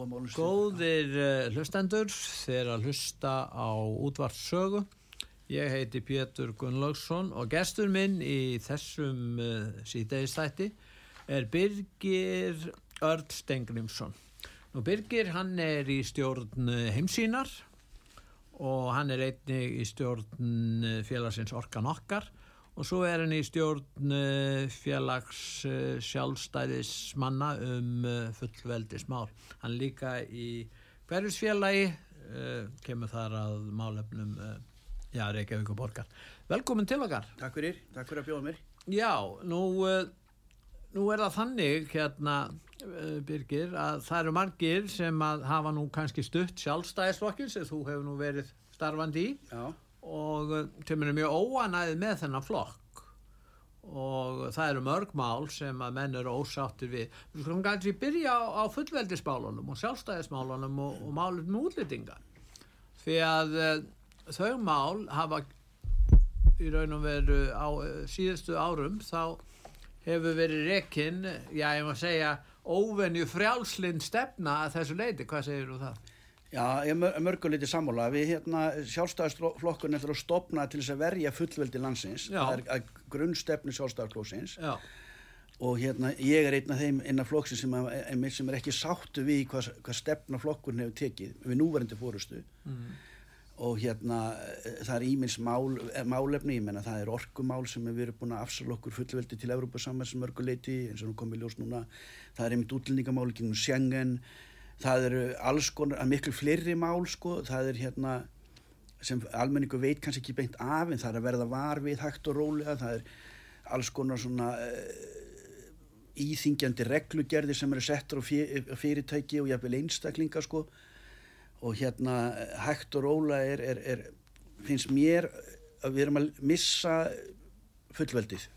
Góðir uh, hlustendur, þeir að hlusta á útvartsögu. Ég heiti Pétur Gunnlaugsson og gestur minn í þessum uh, síðdeistætti er Birgir Örd Stengrimsson. Nú Birgir hann er í stjórn heimsínar og hann er einnig í stjórn félagsins Orkan Okkar og svo er hann í stjórn félags sjálfstæðismanna um fullveldismál. Hann líka í hverjusfélagi, kemur þar að málefnum já, Reykjavík og Borgar. Velkomin til okkar. Takk fyrir, takk fyrir að bjóða mér. Já, nú, nú er það þannig hérna, Birgir, að það eru margir sem hafa nú kannski stutt sjálfstæðisflokkins, þú hefur nú verið starfandi í. Já og þeim er mjög óanæðið með þennan flokk og það eru mörg mál sem að menn eru ósáttir við. Við skulum gæti byrja á, á fullveldismálunum og sjálfstæðismálunum og, og málum útlýtinga því að uh, þau mál hafa í raun og veru á uh, síðustu árum þá hefur verið rekinn, já ég má segja óvenju frjálslind stefna að þessu leiti, hvað segir þú það? Já, ég er mörguleiti sammála. Við hérna sjálfstæðisflokkun eftir að stopna til þess að verja fullveldi landsins. Já. Það er grunnstefni sjálfstæðisflokksins. Já, Og hérna ég er einn af þeim innan flokksins sem, að, sem er ekki sáttu við hvað, hvað stefna flokkurinn hefur tekið við núverandi fórustu. mm. Og hérna það er ímins mál, málefni, ég menna það er orkumál sem við erum búin að afsala okkur fullveldi til Evrópa-samværs mörguleiti eins og nú komið ljós núna. Það er einmitt útlendingamál, ekki nú Schengen, það eru alls konar, miklu fleiri mál sko, það er hérna sem almenningu veit kannski ekki beint af en það er að verða var við hægt og rólega. Það er alls konar svona uh, íþingjandi reglugerði sem eru settur á fyrirtæki og jafnvel einstaklinga sko. Og hérna hægt og rólega er, er, er finnst mér að við erum að missa fullveldið.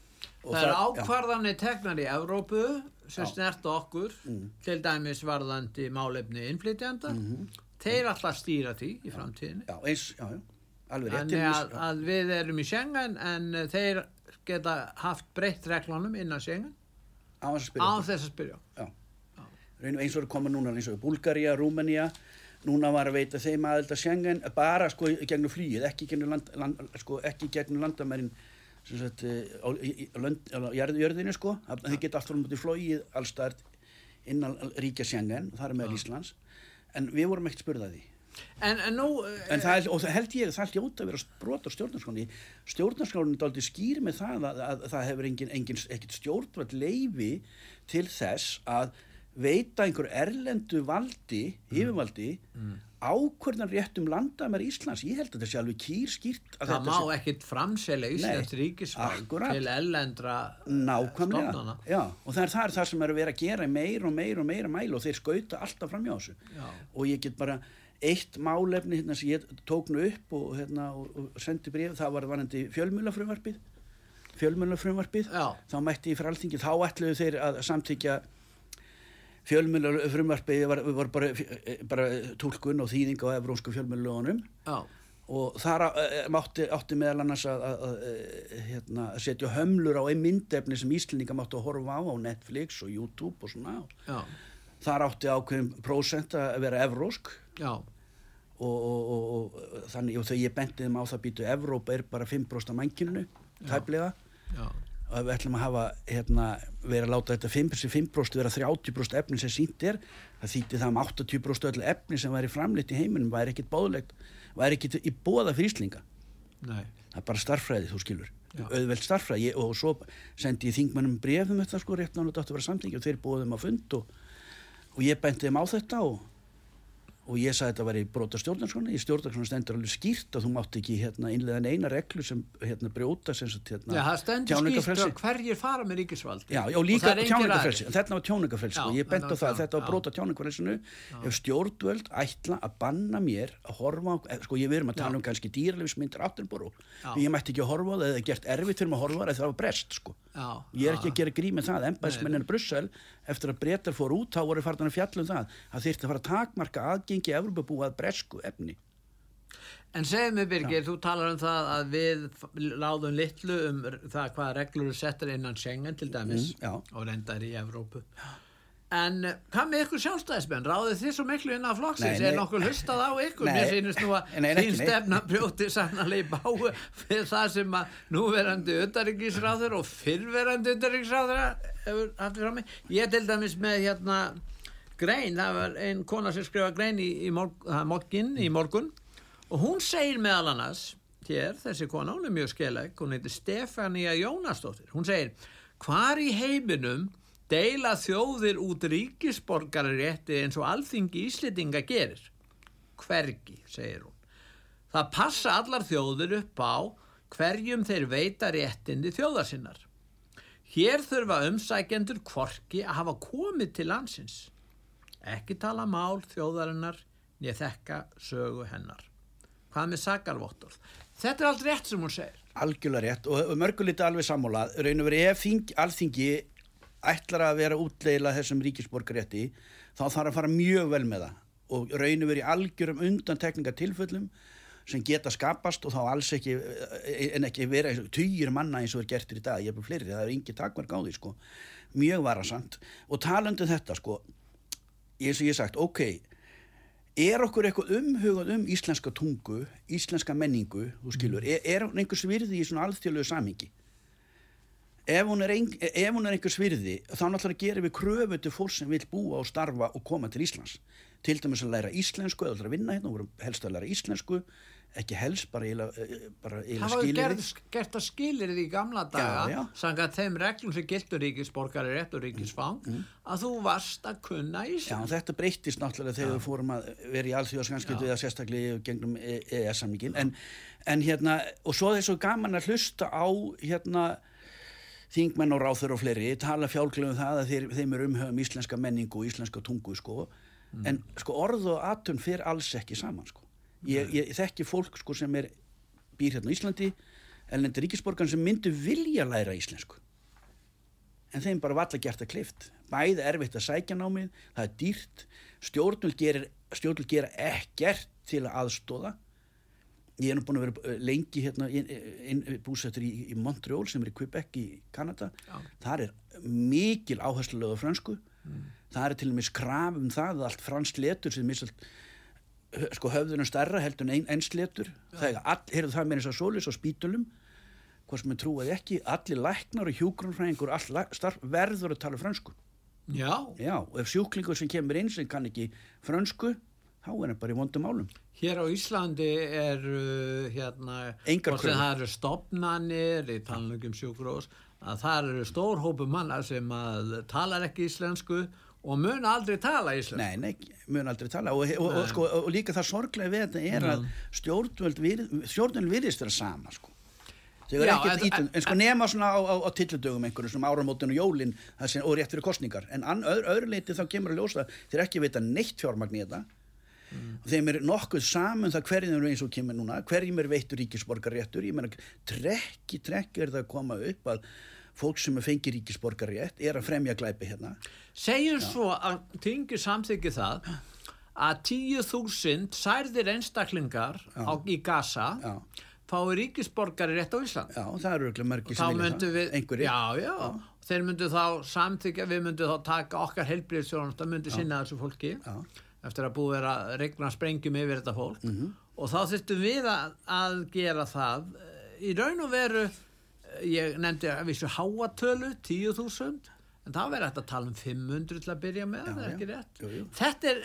Og Það er já. ákvarðanir tegnar í Evrópu sem Já. snert okkur, Mm. til dæmis varðandi málefni innflytjanda. Þeir alltaf stýra því í framtíðinni. Já, eins, já, alveg rétt. Að, að við erum í Schengen en eh, þeir geta haft breytt reglunum innan Schengen á þess að spyrja. eins og er komið núna eins og Búlgaria, Rúmenía, núna var að veita þeim aðeld að Schengen bara sko gegnum flýið, ekki gegnum, land, land, sko, landamærin sagt eh, á, í, á, jörðinu sko, að þau geta allt frá mútið flóið allstað innan ríkja Schengen, það er með Íslands, en við vorum ekkert spurðað því. En, en nú... eh, En það, er- og það held ég að það hljóta að vera brot á stjórnarskráni. Stjórnarskráni er aldrei skýr með það að, að, það hefur engin, engin ekkert stjórnvald leifi til þess að veita einhver erlendu valdi, yfirvaldi, mm. Ákvörðan rétt um landamær Íslands. Ég held að þetta sé alveg kýr skýrt. að það má sé- ekkit framselja Íslands akkúrat. til ellendra Nákvæmlega, stofnana. já, og það er það, er það sem er að vera að gera meir og meir og meira mæli og þeir skauta alltaf fram hjá þessu Já. og ég get bara eitt málefni hérna sem ég tók nú upp og, hérna, og, og sendi bref, það var vanandi fjölmjölafrumvarpið Já. þá mætti ég fyrir alþingi, þá ætluðu þeir að samþykja fjölmjölafrumvarpið var, var bara, bara tólkun og þýðing á evrónsku fjölmjölulegunum Já, og þar uh, mátti, átti meðal annars að, að, að, uh, hérna, að setja hömlur á einn myndefni sem Íslendinga mátti að horfa á á Netflix og YouTube og svona. Já, þar átti ákveðum prósent að vera evrósk og, og, og, og þannig og þegar ég benti þeim á það býtu Evrópa er bara 5% af mænkinu tæplega. Já, ef við ætlum að hafa hérna, verið að láta þetta 5% vera 30% efni sem sínt er. Það þýtti það um 80% öll efni sem væri framleitt í heiminum væri ekkit báðlegt væri ekkit í bóða nei, það er bara starffræði þú skilur. Já. auðveld starffræði Ég- og svo sendi ég þingmannum brefum þetta sko rétt náttúrulega að vera samtingi og þeir þeim að fund og, og ég benti þeim á þetta og, og ég sagði þetta var í brota stjórnarskrona í stjórnarskrona stendur alveg skýrt að þú mátt ekki hérna, innlega eina reglu sem hérna, brjóta hérna, Já, það stendur skýrt hverjir fara með ríkisvaldi. Já, já, líka tjáningarfrelsi, aðrir. þetta var tjáningarfrelsi Já, og ég bent á það, þetta var já. brota tjáningarfrelsinu ef stjórnvöld ætla að banna mér að horfa eh, sko ég verðum að tala Já. um kannski dýralefismyndir áttunboru Já. ég mætti ekki að horfa það eða gert erfitt fyrir mig að horfa það það Já, já. það, eftir að breytar fór út, þá voru fartan að fjalla um það að þyrfti að fara að takmarka aðgengi Evropabúa að bresku efni En segðu mig Birgir, þú talar um það að við láðum litlu um það hvaða reglur eru settar innan Schengen til dæmis Mm, já. og reyndar í Evrópu. En eh, hvað með ykkur sjálfstæðismenn? Ráðið þið svo miklu innan flokksins? Nei, Er nei. nokkuð hlustað á ykkur? Nei. Mér finnst nú að Nei, þín stefna brjóti sannlega í báu fyrir það sem að núverandi utanríkisráður og fyrrverandi utanríkisráður hefur haft fyrir mig. Ég til dæmis með hérna grein, það var ein kona sem skrifa grein í, í morg, morgin í morgun og hún segir meðal annars hér, þessi kona, hún er mjög skeleg hún heitir Stefania Jónasdóttir hún segir, hvar í heiminum deila þjóðir út ríkisborgararétti eins og alþingi Íslitinga gerir. Hvergi, segir hún. Það passa allar þjóðir upp á hverjum þeir veita réttindi þjóðarsinnar hér þurfa umsækjendur kvorki að hafa komið til landsins. Ekki tala mál þjóðarinnar nýja þekka sögu hennar. Hvað með sakarvottorð þetta er allt rétt sem hún segir. Algjörlega rétt og, mörgulítið alveg sammálað raun og verið ef þing, alþingi ætlar að vera útleila þessum ríkisborgarétti þá þarf að fara mjög vel með það og raun og verið algjörum undantekningatilföllum sem geta skapast og þá alls ekki en ekki vera týjir manna eins og er gertir í dag, ég er bara fleiri, það er ingi takmark á því sko, mjög varasamt. Og talandi um þetta sko eins og ég sagt, ok er okkur eitthvað umhugað um íslenska tungu, íslenska menningu þú skilur, er, er hún einhvers virði í svona alþjóðlegu samhengi ef hún er, hún er einhvers virði þá náttúrulega gerum við kröfu til fólk sem vil búa og starfa og koma til Íslands. Til dæmis að læra íslensku eða að vinna hérna, og vorum helst að læra íslensku ekki helst, bara eiginlega eh, bara það var skilyrði. gert, að skilir í gamla daga já. samkvæmt þeim reglum sem gildur ríkisborgari rétt og ríkisfang að þú varst að kunna Já, Ísland þetta breyttist náttúrulega þegar við fórum að vera í alþjóðaskanskipt við að sérstaklega í gegnum EES-samningin en, en hérna, og svo er svo gaman að hlusta á hérna þingmenn og ráþur og fleiri tala fjálglega um það að þeir, þeim er umhugum íslenska menningu og íslenska tungu sko. en sko orð og atun fyrir alls ekki saman sko. ég, ég þekki fólk sko, sem er býr hérna á Íslandi ellendi ríkisborgan sem myndu vilja læra íslensku. En þeim bara valla gert að klift bæði erfitt að sækja námið það er dýrt, stjórnul gera ekkert til að aðstóða ég er nú búin að vera eh, lengi hérna inn, inn, búsettur í, í Montreal sem er í Quebec í Kanada. Já. þar er mikil áherslu lögðu fransku það er til og með skraf um það að allt fransk letur sem misalt sko höfðunum starra heldur en ein, einsletur það er all, heyrðu það með þess að solis og spítulum hvað sem er trúið ekki allir læknar og starf verður að tala frönsku. Já, já, og ef sjúklingur sem kemur inn sem kann ekki frönsku þá er hann bara í vondum málum. Hér á Íslandi er uh, hérna, Engar kröfur. það eru stopnanir í talningum sjúkrós að það eru stór hópu manna sem að talar ekki íslensku og mun aldrei tala íslensku. Nei, nei, mun aldrei tala. Og, og, og, sko, og líka það sorglega við þetta er að stjórnvöld vir, stjórnvöld virðist vera sama sko. Eru Já, en- en sko nema svona á, á, á tilludögum einhverjum svona áramótin og jólin það sem, og rétt fyrir kostningar en öðru, öðru leiti þá kemur að ljósa þeir ekki veita neitt fjármagn í þetta og þeim er nokkuð saman það hverjum eru eins og kemur núna hverjum er veittur ríkisborgarréttur. Ég meina trekki trekki er það að koma upp að fólk sem er fengið ríkisborgarrétt er að fremja glæpi hérna. Segjum svo að tingi samþykki það að 10.000 særðir einstaklingar á, í Gaza Já. fái ríkisborgari rétt á Ísland. Já, það eru margir þá sem vilja það. einhverjir. Já, já, þeir myndu þá samþykja við myndum þá taka okkar helbriðsjónast að myndi sinna þessu fólki. Já. Eftir að búið að regna sprengjum yfir þetta fólk Mhm. og þá þurftum við að, að gera það í raun og veru ég nefndi að vissu háatölu 10.000 en það verður hægt að tala um 500 til að byrja með, Já, það er já. ekki rétt Jú, jú. þetta er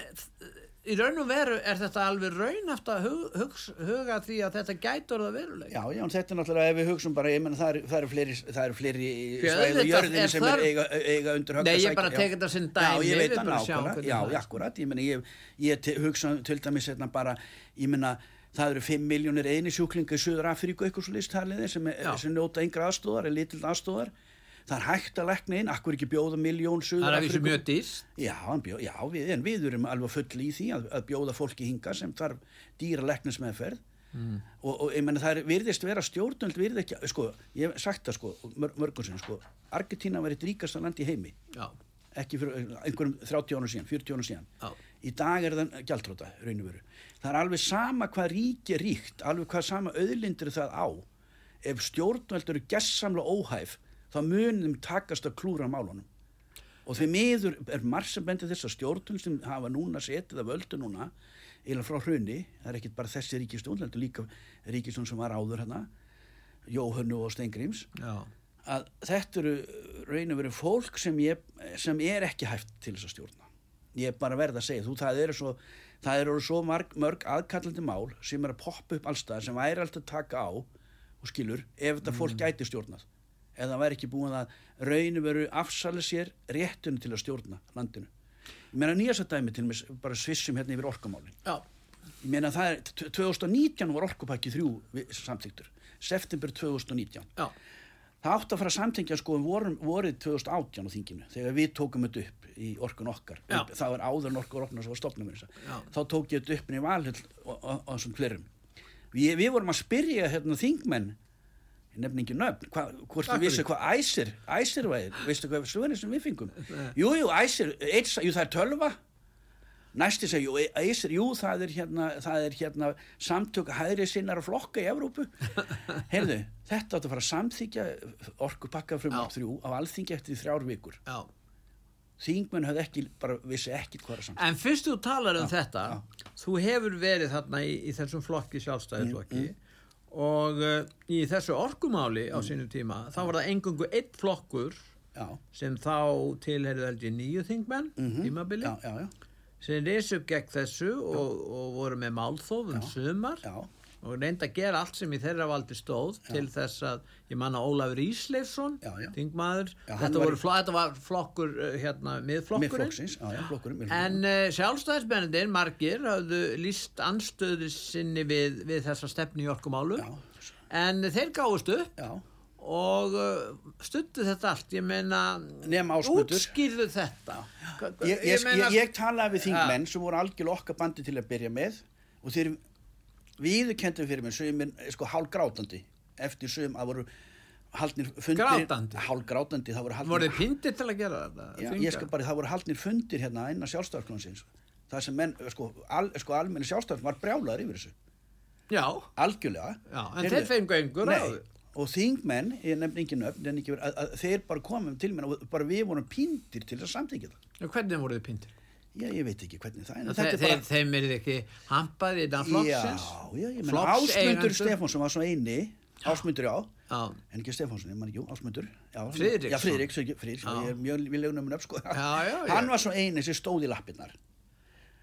í raun og veru er þetta alveg raunhaft að hug, hugs, huga því að þetta gætur það veruleik Já, já, þetta er náttúrulega ef við hugsun bara, ég menna það eru er fleiri, það eru fleiri Því svæði á auðvitað jörðinni er sem er eiga, eiga undir högg Nei, að ég sækja- bara já. tek þetta Já, dæmi, ég við veit sjáum nákvæmlega, já, er. akkurat, ég menna, ég, ég hugsa til dæmis hérna bara, ég menna, það eru 5 miljónir eini sjúklinga í Suður Afríku eitthvað svo listaliði sem, er- Já. sem njóta yngra aðstóðar, er lítill aðstóðar það er hægt að lekna inn, akkur ekki bjóða miljón Það Suður er að Afríku? mjög dýrst Já, hann bjó, já við, en við erum alveg full í því að, að bjóða fólki hinga sem þarf dýra leknismeðferð mm. og, og ég menna það er, virðist vera stjórnöld virði ekki, sko, ég hef sagt það sko, mör, mörgum sinni, sko, Argentína var eitt ríkasta land í heimi, Já, ekki fyrir einhverjum 30 ára síðan, 40 ára síðan. Já, í dag er það gjaldróta, raun og veru. Það er alveg sama hvað ríki er ríkt alveg hvað sama auðlindir það á. Ef stjórnveld eru gessamlega óhæf þá munum takast að klúra málunum. Og því miður er marg sem bendir þess að stjórnveld sem hafa núna setið af öldu núna eða frá hrunni, það er ekkit bara þessi ríkistjórn heldur líka ríkistjórn sem var áður hérna Jóhönnu og Steingríms já. að þetta eru raun og veru fólk sem, ég, sem er ekki hæft til þess að stjórna. Ég er bara verð að segja þú það eru svo, það eru svo marg, mörg aðkallandi mál sem er að poppa upp allstað sem væri alltaf að taka á og skilur ef þetta fólk gæti stjórnað eða það væri ekki búin að raun og veru afsala sér réttinu til að stjórna landinu ég meina nýjast að dæmi til mér bara svissum hérna yfir orkamálin Já, ég meina það er 2019 var orkupakki þrjú samþyktur september 2019 já, Það átti að fara að samtengja sko um vorið 2018 á þinginu þegar við tókum þetta upp í orkun okkar. Já. Það var áður en orkun okkar sem var stopnum með. Þá tók ég þetta upp inn í valhull og, og, og þessum flerum. Við, við vorum að spyrja hérna þingmenn, ég nefn ekki nöfn, hva, hvort þið vissu hvað æsir, æsir væri, veistu hvað svörinni sem við fengum? Jú, jú, æsir, eitt, jú það er tölva, næsti segi, jú, æsir, jú það er hérna, það er hérna samtök hæðri sinnar flokka í Evrópu. Heyrðu, þetta átti að fara að samþykja orkupakka frum Já. þrjú á alþingi eftir þrjár vikur. já Þingmenn höfðu ekki, bara vissi ekkit hvað er samþykja. En fyrst þú talar um þetta, þú hefur verið þarna í, í þessum flokki sjálfstæðisflokki og uh, í þessu orkumáli á sínum tíma, þá var það engungu einn flokkur Já, sem þá tilherið aldrei nýju þingmenn, tímabili, já, já, já, sem reys upp gegn þessu og, og voru með málþóf um sumar. Já, og reynda að gera allt sem í þeirra valdi stóð til þess að, ég manna Ólafur Ísleifsson, Já, já. þingmaður, Já, þetta, var flo- þetta var flokkur, uh, hérna, miðflokkurinn. já, já, miðflokkurinn. En uh, sjálfstæðisbennir, margir, hafðu líst anstöðu sinni við, við þessa stefni í orkumálum, Já, en þeir gáðust upp já, og uh, stuttu þetta allt, ég meina, útskýrðu þetta. Hva- ég, ég, meina- ég, ég talaði við þingmenn sem voru algjörlega okkar bandi til að byrja með og þeir viðurkendu fyrir mér sögumir sko hálgrátandi eftir sögum að voru haldnir fundir Grátandi? hálgrátandi það voru Voru haldnir þið pindir til að gera þetta? já, ég skal bara það voru haldnir fundir hérna innan sjálfstæðarklansins það sem menn sko, al, sko almenni sjálfstæðar var brjálaður yfir þessu. Já, algjörlega. Já, en þeir fengu nei, ráð. og þingmenn, ég nefn ekki nöfn þeir bara komum til mér og bara við vorum píndir til að samþykja það Hvernig voru þið pindir? Já, ég veit ekki hvernig það er þetta er bara þeim er ekki hampað innan flokksins? Já, já, ég Flokkseigendur? Ásmundur Stefánsson var svo eini Ásmundur, já, Já, en ekki Stefánsson, ég man ekki, Ásmundur já, Friðriksson. Já, Friðrik, Já. ég er mjög viljum um nöfn, sko Já, já, já. Hann var svo eini sem stóð í lappirnar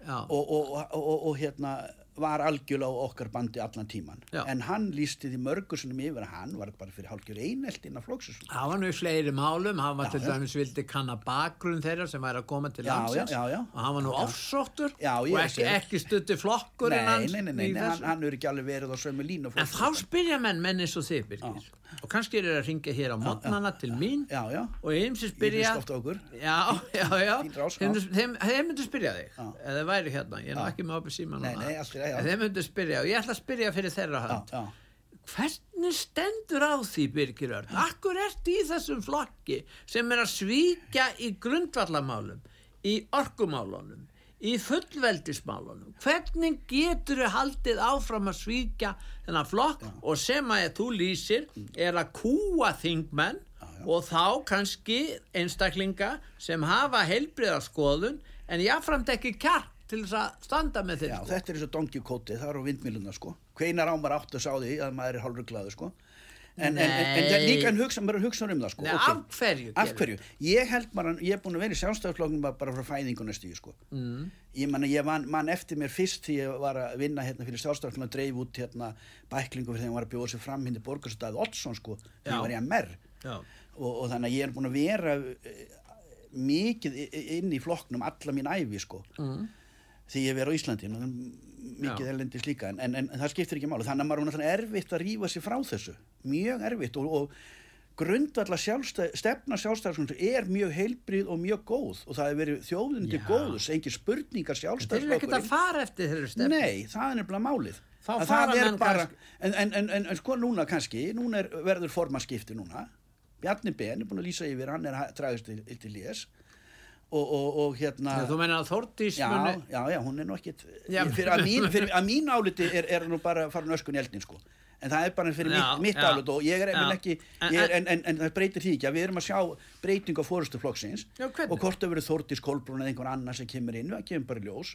já, og, og, og, og, og hérna var algjörlega á okkar bandi allan tíman Já. en hann lísti því mörgur sem yfir að hann var bara fyrir hálfgjör einelt innan flóksus það var nú í fleiri málum, hann var Já, til já. dæmis vildi kanna bakgrunn þeirra sem væri að koma til landsins. og hann var nú ofsóttur Já, og ekki, ekki stutti flokkurinn Nei, hans nei, nei, nei, nei hann, hann er ekki alveg verið á sömu línu En þá spyrja menn menn eins og þið, Birgir. Og kannski er það að ringja hér á mótnana til mín og ég ég spyrja... Já, já, já. Þeim, myndu spyrja þig, Já. Já. já. Þeim myndu spyrja, og ég ætla að spyrja fyrir þeirra Já, hönd. já, Hvernig stendur á því, Birgir Örn? Akkur ert í þessum flokki sem er að svíkja í grundvallamálum, í orkumálunum, í fullveldismálunum? Hvernig getur þau haldið áfram að svíkja þennan flokk og sem að þú lýsir er að kúa þingmenn og þá kannski einstaklinga sem hafa heilbriða skoðun en jáframt ekki kjark til þess að standa með þeim Já, sko. þetta er eins og Don Quixote, það er á vindmiluna sko. Hvenar á maður átt að sá því að maður er hálfur glæður sko. en, en, en, en líka en hugsa, maður hugsa um það sko Nei, ok. af hverju af hverju, ég held bara ég er búin að vera í sjálfstæðarflokknum bara, frá fæðingu næstu sko. mm. ég man, ég man, man eftir mér fyrst því ég var að vinna hérna fyrir sjálfstæðarflokknum að dreif út hérna bæklingu fyrir þegar hann var að bjóða sig fram hindi borgarstæði Oddsson sko, þegar ég var í MR Já. og, og þannig að ég er búin að vera eh, mikið inn í flokknum alla mín æfi sko Mm. Því ég verið á Íslandi mikið Já. elendis líka en, en, en það skiptir ekki máli. Þannig að maður er erfitt að rífa sér frá þessu mjög erfitt. Og, og grundvalla sjálfstæð, stefna sjálfstæðarskonsum er mjög heilbrið og mjög góð. Og það hefur verið Já. góðus engin spurningar Þeir eru ekkert að fara eftir þeirri stefn. Nei, það er nefnilega málið. Er bara, en, en, en, en, en sko núna kannski núna er, verður formaskipti núna. Bjarni Ben er búin að lýsa yfir hann er að dragast til, til lés og, og, og hérna Þegar þú meina að Þórdís já, muni... já, já, hún er Já. fyrir að mín, fyrir að mín áliti er, er nú bara farin öskun í eldin sko en það er bara fyrir Já, mitt, mitt já. álit og ég er Já. já. ekki ég er, en, en, en það breytir því ekki að við erum að sjá breyting á fórustu flokksins Já, hvernig? og hvort það verið Þórdís Kolbrún eða einhver annar sem kemur inn, það kemur bara ljós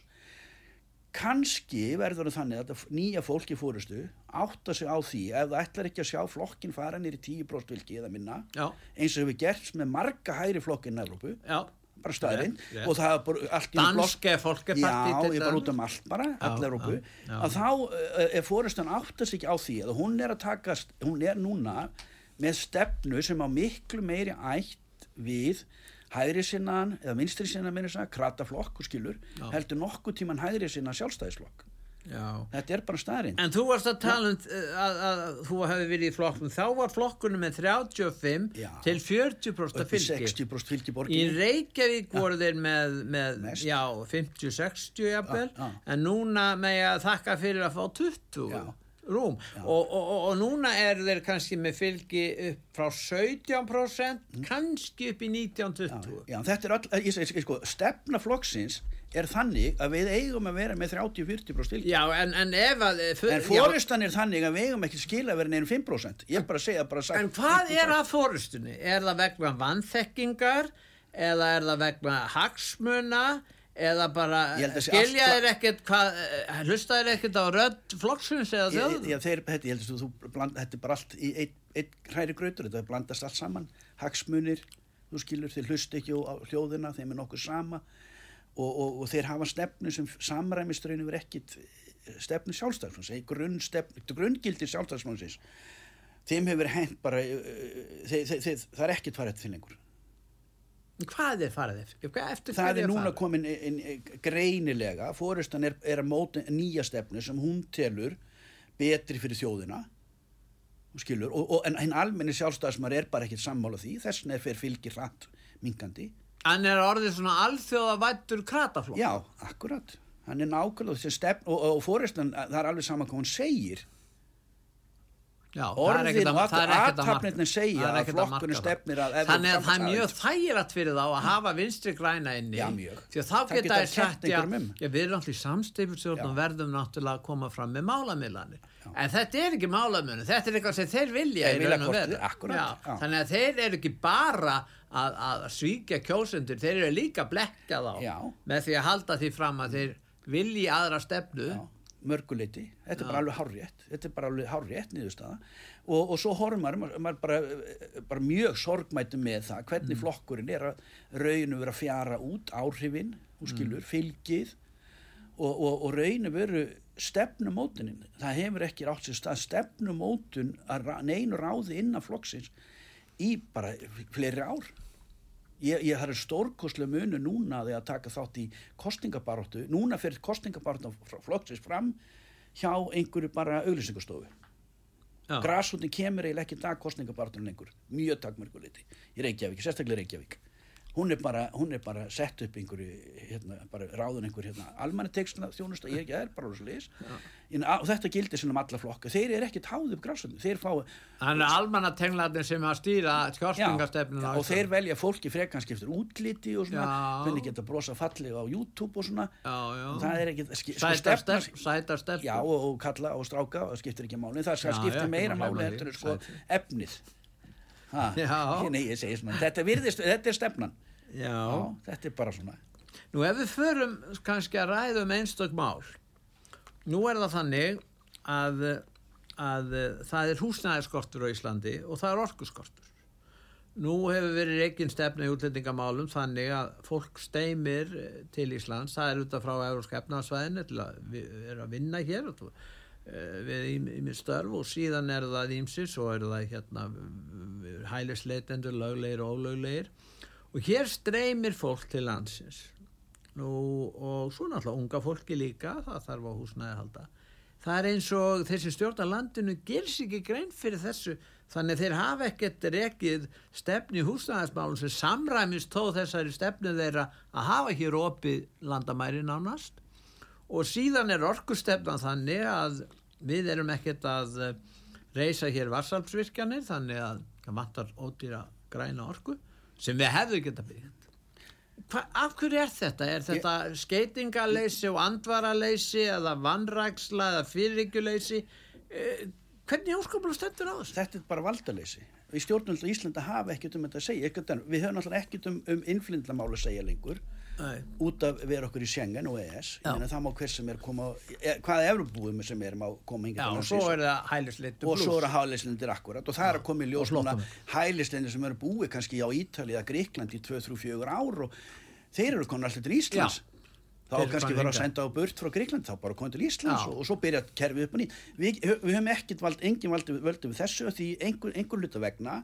kannski verður þannig að nýja fólk í fórustu átta sig á því ef það ætlar ekki að sjá flokkin fara nýri 10% vilki eða minna Já, eins og hefur gerst með marga hægri flokkin í Evrópu já. Bara staðurinn Rétt, rétt. og það er bara allt í blokk- Danske folkeparti Já, ég bara dæmis. út um allt bara, Já, all Európu já, já. að þá er fórustan áttast ekki á því að hún er að takast, hún er núna með stefnu sem á miklu meiri ætt við hægri sinnaðan eða vinstri sinnaðan að krataflokk og skilur Já. heldur nokkuð tíman hægri sinnaðan sjálfstæðisflokk Já. þetta er bara staðrind En þú varst að tala um uh, að, að þú hefði verið í flokknum, þá var flokkunum með 35 Já. til 40% upp í fylgi. 60% fylgi Í Reykjavík voru þeir með, með Mest. já, 50-60 jafnvel, já. en núna með að þakka fyrir að fá 20 Já. rúm og, og, og, og núna er þeir kannski með fylgi upp frá 17% kannski upp í 19-20 Já, þetta er all, ég segi, sko, stefna flokksins er þannig að við eigum að vera með 30-40% fylgi Já, en, en ef að En fóristan er þannig að við eigum ekki skila verið nefnum 5%. Ég er bara að segja, bara sagt. En hvað er að fórustunni? Er það vegna vannþekkingar eða er það vegna hagsmuna eða bara sé skilja þér ekkert hvað, eh, hlusta þér ekkert á rödd flokksins eða þjóðum? ég, þeir, þetta, ég held að þú, bland, þetta er bara allt í einn ein hræri grautur, þetta blandast allt saman, hagsmunir, þú skilur, þeir hlusta ekki á hljóðina, þeim er nokkuð sama og, og, og þeir hafa stefnu sem samræmist raun yfir ekkit eh, stefnu sjálfstæðsmanns, grunn grunngildir sjálfstæðsmannsins, þeim hefur hent bara, uh, þeir, þeir, þeir, það er ekkit farið til lengur. Hvað er farið eftir? Það hverju er núna komin inn, inn, greinilega fórustan er, er að móta nýja stefnu sem hún telur betri fyrir þjóðina skilur, og, og, en hinn almenni sjálfstæðismar er bara ekkit sammála því þess vegna er fyrir fylgir hratt mingandi Hann er orðið svona alþjóða vættur krataflokk. já, akkurat, hann er nákvæmlega þessi stefn og, og fórustan, það er alveg sama hvað hún segir. Já, Orðin og athafnirnar segja að flokkurinn stefnir að Þannig að það er mjög þægilegt fyrir þá að hafa vinstri græna inni. Já, mjög. Því að þá Það geta þær sagt já, um. já, við erum alltaf í samsteyfustjórn og verðum náttúrulega að koma fram með málamillanir En þetta er ekki málamillanir, þetta er eitthvað sem þeir vilja Þeir í vilja akkúrat, Já, já. Þannig að þeir eru ekki bara að, að svíkja kjósendur, þeir eru líka að blekka þá Já. með því að halda því fram að þeir vilji aðra stefnu. Já, mörguleiti, þetta er bara alveg hárrétt. Þetta er bara alveg hárrétt niðurstaða. Og, og svo horfum maður, maður, bara, bara mjög sorgmættu með það hvernig flokkurinn er að raunum vera að fjara út áhrifin, hún skilur, fylgið og, og, og raunum veru stefnumótunin. Það hefur ekki rátt sér stað stefnumótun að neinu ráði innan flokksins í bara fleiri ár ég, ég það er stórkoslega munu núna því að taka þátt í kostningabaróttu núna fyrir kostningabaróttu flokksins fram hjá einhverju bara auglýsingastofu. Grasútin kemur eiginlega ekki dag kostningabaróttunum lengur. Mjög takmörguleiti í Reykjavík, sérstaklega Reykjavík hún er bara, hún er bara sett upp einhverju, hérna, bara ráðun einhver hérna, almanni tekstuna þjónusta, ég er bara alveg sliðis og þetta gildir sem um alla flokka. Þeir eru ekki táð upp grasútin, þeir fá Þannig að almannatenglarnir sem að stýra Já, kjörstungastefnuna og þeir velja fólki frekanski eftir útliti og svona, hvernig geta brosa fallega á YouTube og svona. Já, já. það er ski, sko, Sætar stefna, stelp, já og, og kalla og stráka og skiptir ekki máli, það Já, skiptir meira máli en sko efnið. Ha, Já. nei, ég segi svona, þetta, virðist, þetta er stefnan Já. þetta er bara svona Nú ef við förum kannski að ræða um einstök mál Nú er það þannig að að það er húsnæðiskortur á Íslandi og það er orkuskortur. Nú hefur verið reygin stefna í útlendingamálum þannig að fólk steimir til Íslands, það er út af frá Európska efnaðsvæðinu til að erum að vinna hér og eh, við í minn störf og síðan er það ímsis og er það hérna hælisleitendur, löglegir og ólöglegir og hér streymir fólk til landsins. Nú, og svo náttúrulega unga fólki líka, það þarf á húsnæði að halda. Það er eins og þessi stjórn landinu gils ekki grein fyrir þessu þannig þeir hafa ekkert rekið stefni húsnæðismálum sem samræmist þó þessari stefnu þeirra að hafa hér opið landamæri nánast. Og síðan er orkustefnan þannig að við erum ekkert að eh, reysa hér varsalpsvirkjanir þannig að það matar ódýra græna orku sem við hefðum geta byggt Hva, af hverju er þetta? Er þetta ég... skeitingaleysi og andvaraleysi eða vannræksla eða fyriríkjuleysi? Eh, hvernig óskaplega stendur á þessu? Þetta er bara valdaleysi. Við stjórnvöldu í Íslanda hafa ekkert um þetta að segja. Ekkert, við höfum alltaf ekkert um, um innflindlamála að segja lengur Æ. út af vera okkur í Schengen og ES. Það má hver sem er koma, e, hvaða Evropúum sem er má koma hingað. Já, og svo er það hælislindur pluss. Og svo er það hælislindur akkurat og það Já. er að koma í ljós núna hælislindur sem eru búið kannski á Ítali eða Gríkland í 2-3-4 ár og þeir eru komin alltaf til Íslands Já. þá kannski verið að senda á burt frá Gríkland þá bara komið til Íslands og, og svo byrja að kerfið upp og ný við, við höfum ekkert vald, engin valdi völdu við þessu því einhver, einhver luta vegna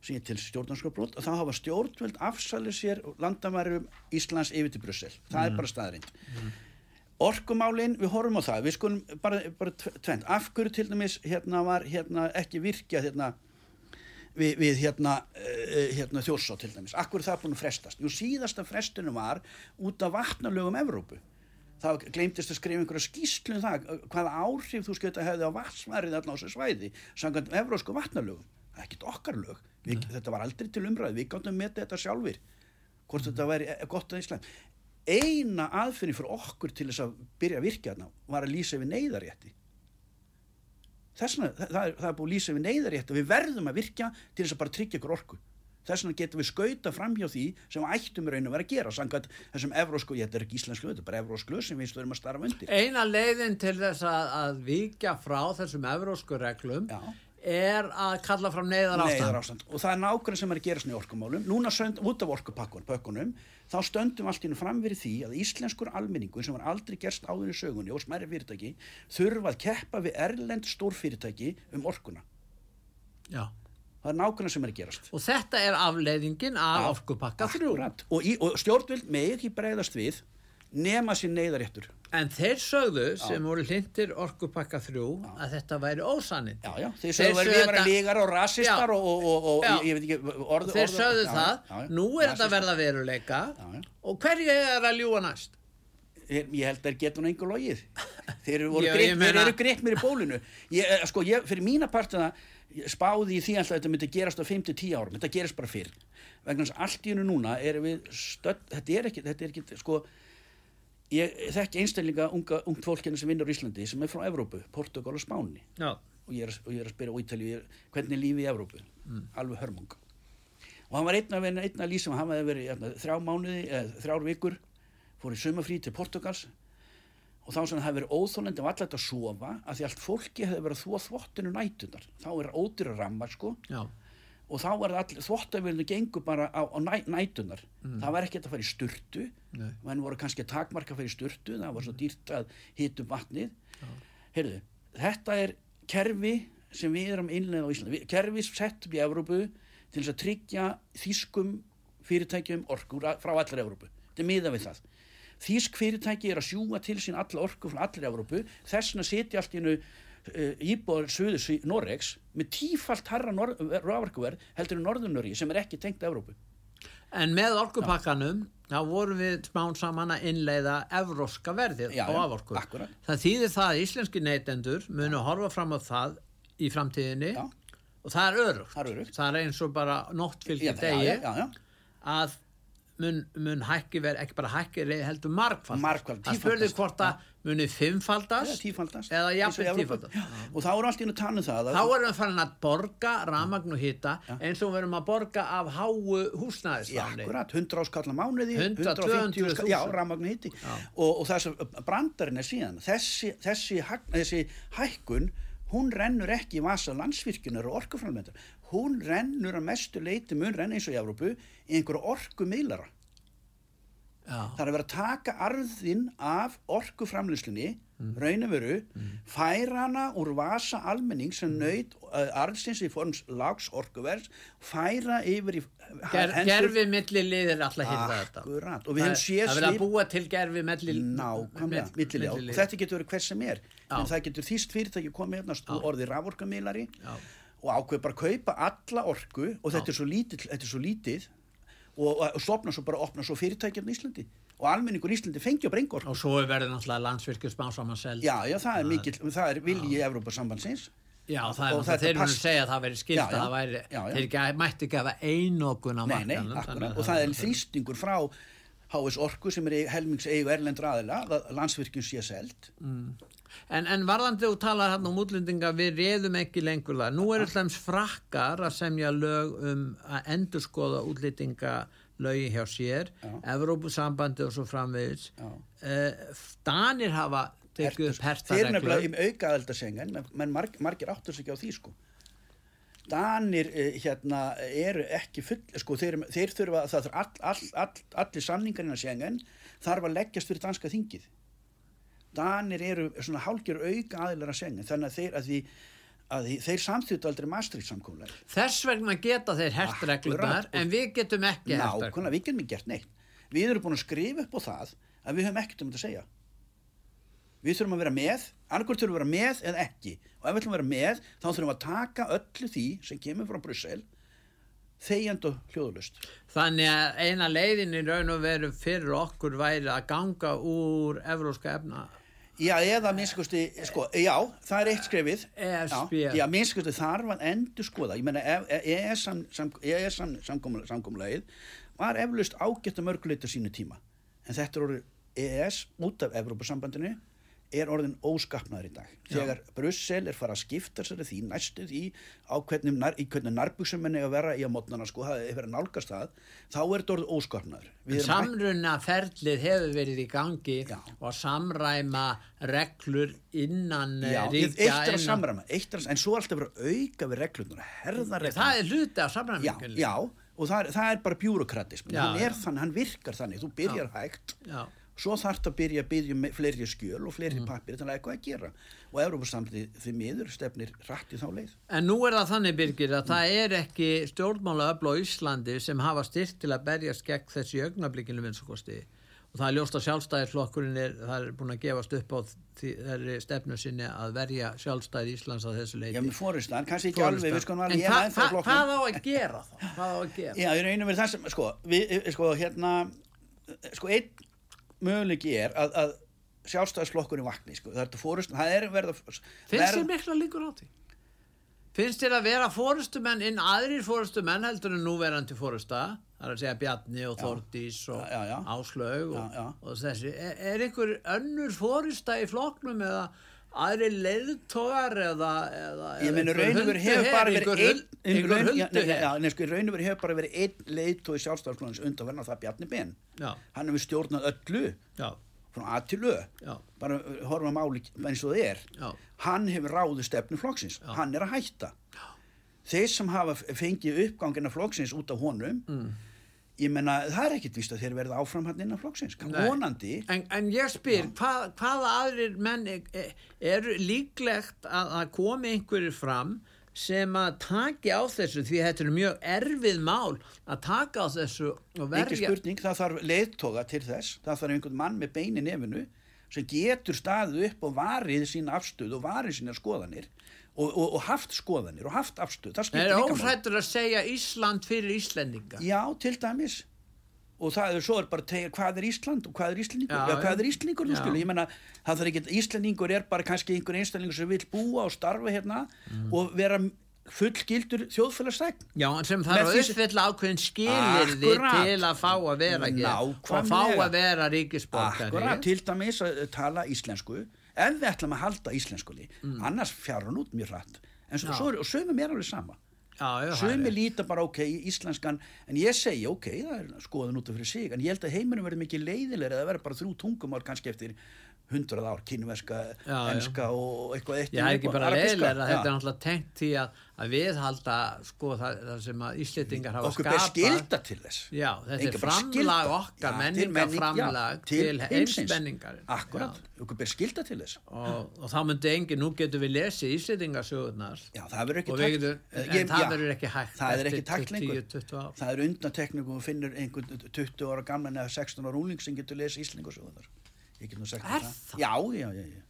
sem ég til stjórnarskapbrot og þá hafa stjórnvöld afsalið sér landamærum Íslands yfir til Brussel það mm. er bara staðrind mm. orkumálin, við horfum á það við skulum bara, bara tvent, af hverju til dæmis hérna var hérna ekki virkja hérna við, við hérna, uh, hérna þjórsá til dæmis. Akkur það búin að frestast? Jú síðasta frestinu var út af vatnalögum Evrópu. Það glemtist að skrifa einhverja skýslu um það hvaða áhrif þú skilta hefði á vatsvarið alltaf á þessu svæði samkvæmt evrósku vatnalögum. Er ekkit okkar lög. Við, þetta var aldrei til umræði. Við gáttum að meta þetta sjálfur. Hvort mm. þetta væri e, gott að Ísland. Eina aðfinni fyrir okkur til þess að byrja að virka þarna var að lýsa við neyðarétti þessna, það, það, það er búið að lýsa við neyðarétt og við verðum að virka til þess að bara tryggja ykkur orku þess vegna getum við skauta fram hjá því sem ættum raun að vera að gera samkvæmt þessum evrósku, ég þetta er ekki íslensku þetta er bara evrósku sem við stöðum að starfa undir Eina leiðin til þess að, að vika frá þessum evrósku reglum Já er að kalla fram neyðar ástand. Neyðar ástand og það er nákvæmlega sem er að gerast í orkumálum. Núna sönd, út af orkupakkunum þá stöndum allt ínum fram verið því að íslenskur almenningur sem var aldrei gerst áður í sögunni og smerri fyrirtæki þurfa að keppa við erlend stór fyrirtæki um orkuna. Já. Það er nákvæmlega sem er að gerast. Og þetta er afleiðingin af orkupakka þrjú. Og, og stjórnvild með ekki bregðast við nema sér neyðaréttur en þeir sögðu já. sem voru hlindir orkupakka þrjú já. að þetta væri ósannin já, já, þeir sögðu að við varum lígar og rassistar og, og, og, og ég veit ekki orð, þeir orð, sögðu það, nú er þetta verða veruleika. Og hverju er að ljúa næst? Ég, ég held að þeir geta hún einhver logið. Þeir eru greitt mér í bólinu. Ég, eh, sko, ég, fyrir mína partina spáði í því alltaf að þetta myndi gerast á 5-10 árum, þetta gerist bara fyrr. Vegna allt í hennu núna er við stödd, þetta er ekki, þetta er ekki sko ég þekki einstaklinga unga, ungt fólkina hérna sem vinnur í Íslandi sem er frá Evrópu, Portugal og Spáni. Já. og ég er, og ég er að spyrja Ítali hvernig er lífið í Evrópu? Mm. alveg hörmung. Og hann var einn af einn að lýsa hann hefði verið eðna, þrjá mánuði eða þrjár vikur fór í sumafrí til Portugals og þá sem það hefði verið óþólandi af allar að sofa að því allt fólki hefði verið þvó þvottinu nætunar þá er ódýra ramma sko. Já og þá var það þvóttavélinu gengur bara á, á næ, nætunar mm. það var ekkert að fara í sturtu. Menn voru kannski að takmarka að fara í sturtu það var svo dýrt að hitum vatnið. Ja. heyrðu, þetta er kerfi sem við erum innlega á Íslandi. Kerfi sett upp í Evrópu til þess að tryggja þýskum fyrirtækjum orkur frá allar Evrópu. Þetta er miða við það. Þýsk fyrirtæki er að sjúga til sín allar orkur frá allar Evrópu. Þess að setja allt uh, íbúðar Suðus í Norregs með tífalt harra rávarkuverð heldur í Norðunöri sem er ekki tengt Evrópu. En með orkupakkanum þá vorum við smán saman að innleiða evróska verðið já, á aforku. Það þýðir það að íslenski neytendur munu horfa fram á það í framtíðinni já. og það er örugt. Það er örugt. Það er eins og bara nóttfylgir degi að mun, mun hækki verið, ekki bara hækki heldur tífaldast. Það spurði hvort að munið fimmfaldast eða tífaldast. eða jafnveg tífaldast. Og þá er allt í nú tannu um það þá erum við farin að borga ramagn og hitta eins og við erum að borga af háu húsnæðisláni. já, akkurat, 100 áskallar mánuði 150 áskall, já, ramagn og hitti og, og þess að brandarinn er síðan þessi, þessi, þessi hækkun hún rennur ekki í vasa landsvirkjunar og orkuframlendar hún rennur að mestu leiti mun renna eins og í Európu í einhverju orkumeilara Já. Það er að vera að taka arðinn af orkuframleyslunni mm. raunveru, færa hana úr vasa almenning sem nöyt uh, arðsins í forms lags orkuverðs færa yfir í Ger, gerfi milli liðir alltaf hýrða þetta. Og við höfum séð það verið að búa til gerfi milli Nákvæmlega, mill- millilega, og þetta getur verið hvers sem er. Já. en það getur þýst fyrirtæki komið hérna og orðið raforkamilari og ákveð bara kaupa alla orku og þetta er svo lítið, þetta er svo lítið og, og stopna svo bara opna svo fyrirtækjarn í Íslandi. Og almenningur í Íslandi fengi að brenga orku og svo verður náttúrulega landsvirkjum smá saman seld Já, já, það er mikill, það er vilji Evrópasambandsins Já, það er náttúrulega, þeir munu pass- segja að það veri skilt Já, að já. það væri, Já, já. þeir ekki, mætti gefa einokun á markanum og það er þrýstingur frá HS Orku sem er í helmings eigu erlendur aðila, að landsvirkjum sé selt En, en varðandi þú talar hann um útlendinga, við reðum ekki lengur það. Nú eru alltaf frakkar að semja lög um að endurskoða útlendinga lögi hjá sér. Evrópusambandi og svo framvegis. Uh, Danir hafa tekið upp herta Þeir nefnilega reglur. í auka aðeldasengan menn marg, margir áttur sig ekki á því sko Danir eh, hérna eru ekki full sko þeir, þeir þurfa það þarf all, all, all, allir samningarinn að sengan þarf að leggjast fyrir danska þingið Danir eru svona hálgjör auka aðilar að sengan þannig að þeir að því að þeir samþýttu aldrei Maastricht samkómulega Þess vegna geta þeir hert Akkurat. reglunar, en við getum ekki hert reglunar. Nákvæmlega, við getum ekki gert neitt Við erum búin að skrifa upp á það að við höfum ekkert um þetta að segja Við þurfum að vera með, annarkvort þurfum að vera með eða ekki og ef við ætlum að vera með þá þurfum við að taka öllu því sem kemur frá Brussel þegjand og hljóðulust Þannig að eina leiðin í raun og veru fyrir okkur væri að ganga úr evróska efna. Já, eða minnskosti, sko, já, það er eitt skrefið. ESB. Já, já minnskosti þarf að endur skoða Ég meina, EES sam, sam, EES sam, samkomula- samkomulagið var eflaust ágætt að mörguleita sínu tíma. En þetta er orðið EES út af Evrópusambandinu er orðin óskapnaður í dag þegar Brussel er fara að skipta sér því næstu því á hvernig, hvernig nærbuksum menni að vera í að mótnana sko, það er verið nálgast það þá er þetta orðið óskapnaður Við erum hætt- Samruna ferlið hefur verið í gangi Já. og samræma reglur innan eh, Já, ríkja. eitt er að samræma, er að, en svo alltaf verið að auka við reglunar, herða reglur Það er hluti af já, samræmingunni. já, og það er, það er bara bjúrokratism Já, hann er já. þannig, hann virkar þannig, þú byrjar hægt Já. Svo þarf það að byrja að byrja með fleiri skjöl og Mm. fleiri pappir þannig að eitthvað að gera og Európa-samlið því miður stefnir rætt í þá leið En nú er það þannig, Birgir, að það er ekki stjórnmála öfla á Íslandi sem hafa styrt til að berjast gegn þessi augnablikinu minnstakosti. Og það er ljóst að sjálfstæðisflokkurinn er, er búin að gefast upp á þeirri stefnu sinni að verja sjálfstæði Íslands að þessu leiti. Já, með fórustan, kannski ekki alveg, við skoðum en alveg, ég er ennþá hva, flokknum. hvað á að gera þá? Hvað á að gera? Já, í raunum verið það sem, sko, við, sko, hérna, sko, einn möguleiki er að, að sjálfstæðisflokkurinn vakni, sko, það er er að... Finnst þér mikla líkur á því? Finnst þér að vera fórustumenn inn aðrir fórustumenn heldur en núverandi fórusta það er að segja Bjarni og Þordís og Já, já, já. Áslaug og, og þessi. Er, er einhver önnur fórusta í flokknum eða aðri leiðtogar eða, eða Ég meina, einhver raun og veru hefur bara verið einn, huld- einhver raun- já, nei, hulduher. já, nei, sko, í raun og veru hefur bara verið einn leiðtói sjálfstæðisflokkurins undanverðan og það Bjarni Ben. Já, Hann hefur stjórnað öllu, já, frá A til Ö, bara uh, horfa máli eins og það er. já, Hann hefur ráðu stefnu flokksins, hann er að hætta. Þeir sem hafa fengið uppgangina flokksins út af honum, Mm. Ég menna, það er ekkit víst að þeir verða áfram hann innan flokksins. Vonandi, En, en ég spyr, hvað, hvaða aðrir menn er, er líklegt að, að komi einhverju fram sem að taki á þessu? Því þetta er mjög erfið mál að taka á þessu og verja spurning, það þarf leiðtoga til þess, það þarf einhvern mann með bein í nefinu sem getur staðið upp og varið sína afstöð og varið sína skoðanir og, og, og haft skoðanir og haft afstöð, það er óhættur að segja Ísland fyrir Íslendinga? Já, til dæmis. Og það er svo er bara að tegja hvað er Ísland og hvað er Íslendingur, Já, já, hvað er Íslendingur ég menna, það þarf ekki Íslendingur er bara kannski einhver einstaklingur sem vil búa og starfa hérna Mm. og vera fullgildur þjóðfélagsþegn Já, en sem þarf að uppfylla ákveðin skilirði til að fá að vera hér og fá að vera ríkisborgari. Akkurat, til dæmis að tala íslensku ef við ætlum að halda íslenskuli Mm. annars fjár hún út mjög hratt en svo, svo, er- og sögum er alveg sama það er sögum rétt. líta bara ok, íslenskan en ég segi ok, það er skoðan út af fyrir sig en ég held að heiminum verður mikið leiðilega eða verður bara þrjú tungumál kannski eftir hundrað ár, kínverska, Já, já. enska og eitthvað eitt Já, er ekki bara leiðilega, þetta er Já. náttúrulega tengt því að, að viðhalda sko það, það sem að Íslendingar hafa okkur ber skapað. skilda til þess Já, þetta Enga er framlag okkar, Já, til menning- já, til heimsins. heimsmenningar. akkurat, okkur ber skilda til þess Og, og þá myndi engin, nú getum við lesið Íslendingarsögurnar já, það verður ekki takt en ég- það já, verður ekki hægt það er ekki eftir takt lengur 10-20 ár. það er undantekningum og finnur einhvern 20 ára gamlan eða 16 ára úling sem getur lesið íslingarsögunar ég get nú sagt Er það? já, já, já, já.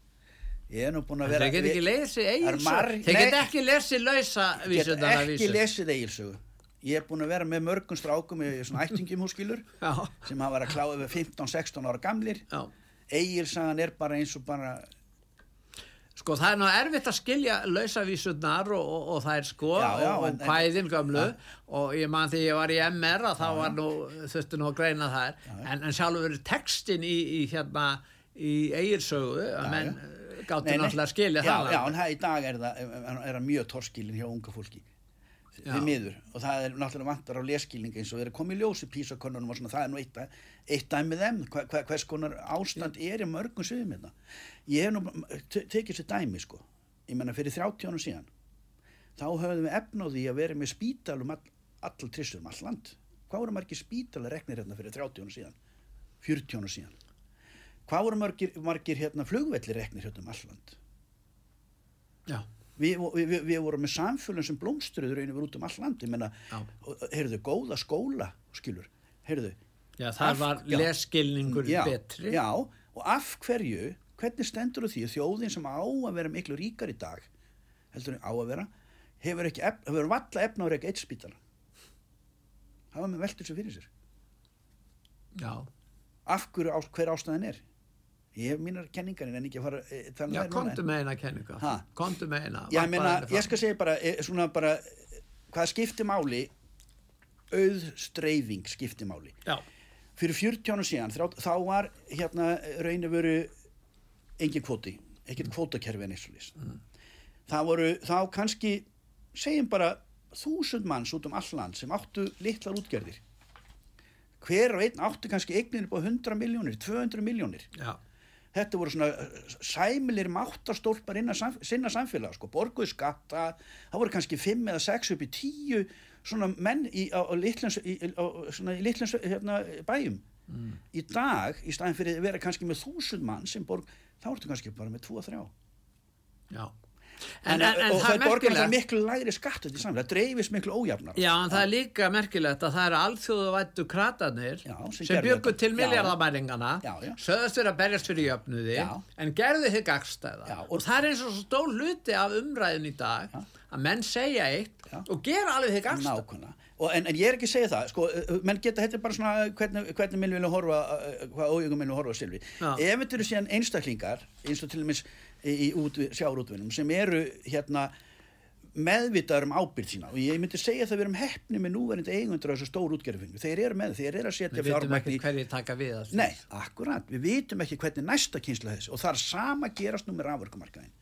Ég er nú búin að En vera Þeir get ekki lesið sögur. Þeir get ekki lesið lausa get ekki lesið eigilsögu ég er búin að vera með mörgum strákum í svona ættingum húskilur Já, sem hafa verið að kláða við 15-16 ára gamlir. Já. eigilsagan er bara eins og bara Sko það er nú erfitt að skilja lausavísundnar og, og, og það er sko Já, já, og, og hvæðin gömlu. Og ég man því ég var í MR að já. var nú, þurfti nú að greina það en, en sjálfur textin í, í hérna í eigilsögu að menn gáttu náttúrulega að skilja já, það já, en það í dag er það er það mjög torskilin hjá unga fólki. Því miður. Og það er náttúrulega vantar á leskilning eins og þeir eru komið í ljósi písakonunum og svona. Það er nú eitt, eitt dæmið þeim. Hva, hva, hvers konar ástand er í mörgum sviðum hérna ég hef nú te- tekið sér dæmi sko. Ég menna fyrir 30 árum síðan þá höfðum við efn á því að vera með spítal um all, all trissur um all land. Hvað voru margir spítalar reknir hérna fyrir 30 árum síðan? 40 árum síðan. Hvað voru margir, margir hérna flugvellir reknir hérna um all land? Já, Við, við, við, vorum með samfélum sem blómstruður raunir út um all land, ég menna, Já. heyrðu, góða skóla, skilur, heyrðu. já það Af- var lesskilningur betri. Já, og af hverju, hvernig stendur á því að þjóðin sem á að vera miklu ríkar í dag, heldur en á að vera, hefur ef- hefur valla efna á reyka eitt spítala. Það var með veldur sem fyrir sér. Já, Af hverju, hver ástæðan er? Ég hef mínar kenningar en ekki að fara, e, já komdu með eina kenninga Ha? Komdu með eina Já, meina, ég skal segja bara, svona bara, eh, hvað skiptir máli, auðstreifing skiptir máli. Já, Fyrir 40 ára síðan, þá var hérna raunir veru engin kvóti, ekkert kvótakerfi en eins og list. Það voru, þá kannski, segjum bara, þúsund manns út um all land sem áttu litlar útgerðir. Hver og einn áttu kannski eignir upp á 100 miljónir, 200 miljónir já, þetta voru svona uh, sæmilir máttastólpar innan samf sinna samfélag sko, borguðu skatta það voru kannski 5 eða 6 upp í 10 svona menn í, á, á litlans, í, á, svona í litlans hérna, bæjum. Í dag, í staðin fyrir að vera kannski með þúsund mann sem borg, þá ertu kannski bara með 2-3 já. En, En, en, og það er borgar það miklu lægri skatt þetta í samfélag, það dreifist miklu ójafnar Já, en það er líka merkilegt að það eru alþjóðavættu kratarnir Já, sem sem, þetta. til miljardamæringana sögðast fyrir að berjast fyrir jöfnuði Já. en gerðu þig gagstæða Já, og, og- það er eins og stór hluti af umræðin í dag Já. að menn segja eitt og gera alveg þig. Og, en, en ég er ekki að segja það, sko, menn geta, þetta er bara svona hvernig, hvernig minn vilja horfa, hvað ójögum minn vilja horfa. Já. Ef þetta eru síðan einstaklingar, eins og til dæmis í, í út, sjárútvinnum, sem eru hérna meðvitaður um ábyrð sína og ég myndi segja það að við erum hefni með núverandi eigundur á þessu stór útgerðufingu. Þeir eru með, þeir eru að setja Við veitum fjármagn ekki hverju taka við. Nei, akkurat, við vitum ekki hvernig næsta kynsla þessi og það er sama gerast nú með rafverkumarkaðin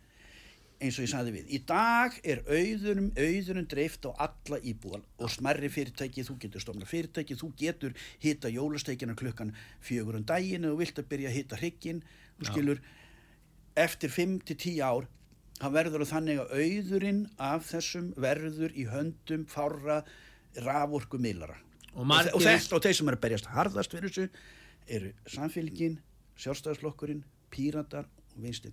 eins og ég sagði við. Í dag er auðurum, auðurum dreift á alla íbúal og smerri fyrirtæki, þú getur stofna fyrirtæki, þú getur hita jólasteikina klukkan fjögur um daginn og vilt að byrja að hita hrygginn, þú skilur, eftir 5-10 ár, það verður þannig að auðurinn af þessum verður í höndum fára raforku miðlara. Og Og, þeir sem eru að berjast harðast fyrir þessu eru samfélgin, sjálfstæðisflokkurinn, píratar og vinstri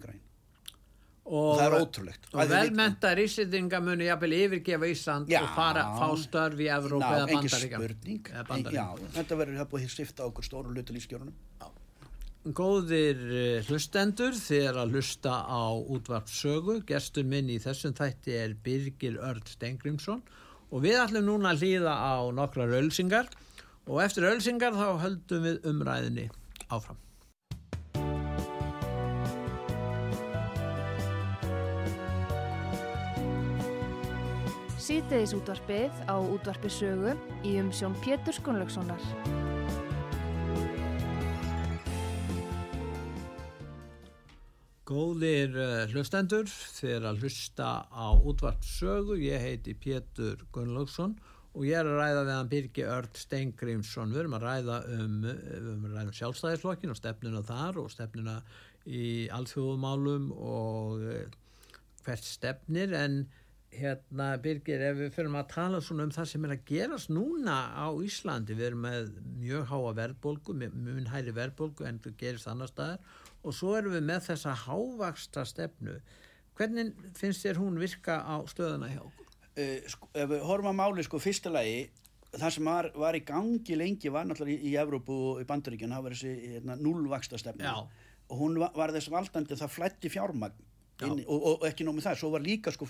græn. og, það er ótrúlegt. og Að velmenta Íslendinga muni jafnvel yfirgefa Ísland Já. og fara, fá störf í Evrópu Ná, eða spurning. eða En, Bandaríkja já, þetta verður það búið að stifta okkur stóru hluta lífskjörunum. Góðir eh, hlustendur þeir að hlusta á útvarpsögu gestur minn í þessum þætti er Birgir Örd Stengrimsson og við ætlum núna að hlýða á nokkrar ölsingar og eftir ölsingar þá höldum við umræðinni áfram Síðdeðis útvarpið á útvarpi sögu í umsjón Pétur Skunlökssonar. Góðir uh, hlustendur þeir að hlusta á útvarpsögu ég heiti Pétur Gunnlaugsson og ég er að ræða við hann Birgi Örd Steingrímsson við erum að ræða um, ræða um sjálfstæðisflokkin og stefnuna þar og stefnuna í alþjóðumálum og uh, hvert stefnir en hérna Birgir ef við fyrir að tala svona um það sem er að gerast núna á Íslandi við erum með mjög háa verðbólgu mjög hæri verðbólgu en það gerist annar staðar og svo erum við með þessa hávaksta stefnu hvernig finnst þér hún virka á stöðuna hjá? Uh, sko, ef við horfum að máli sko fyrsta lagi það sem var, var í gangi lengi var náttúrulega í, í Evrópu og í Bandaríkjan það var þessi hérna, nullvaksta stefna og hún var, var þess valdandi það flætti fjármagn inn, og, og ekki nómið það, svo var líka sko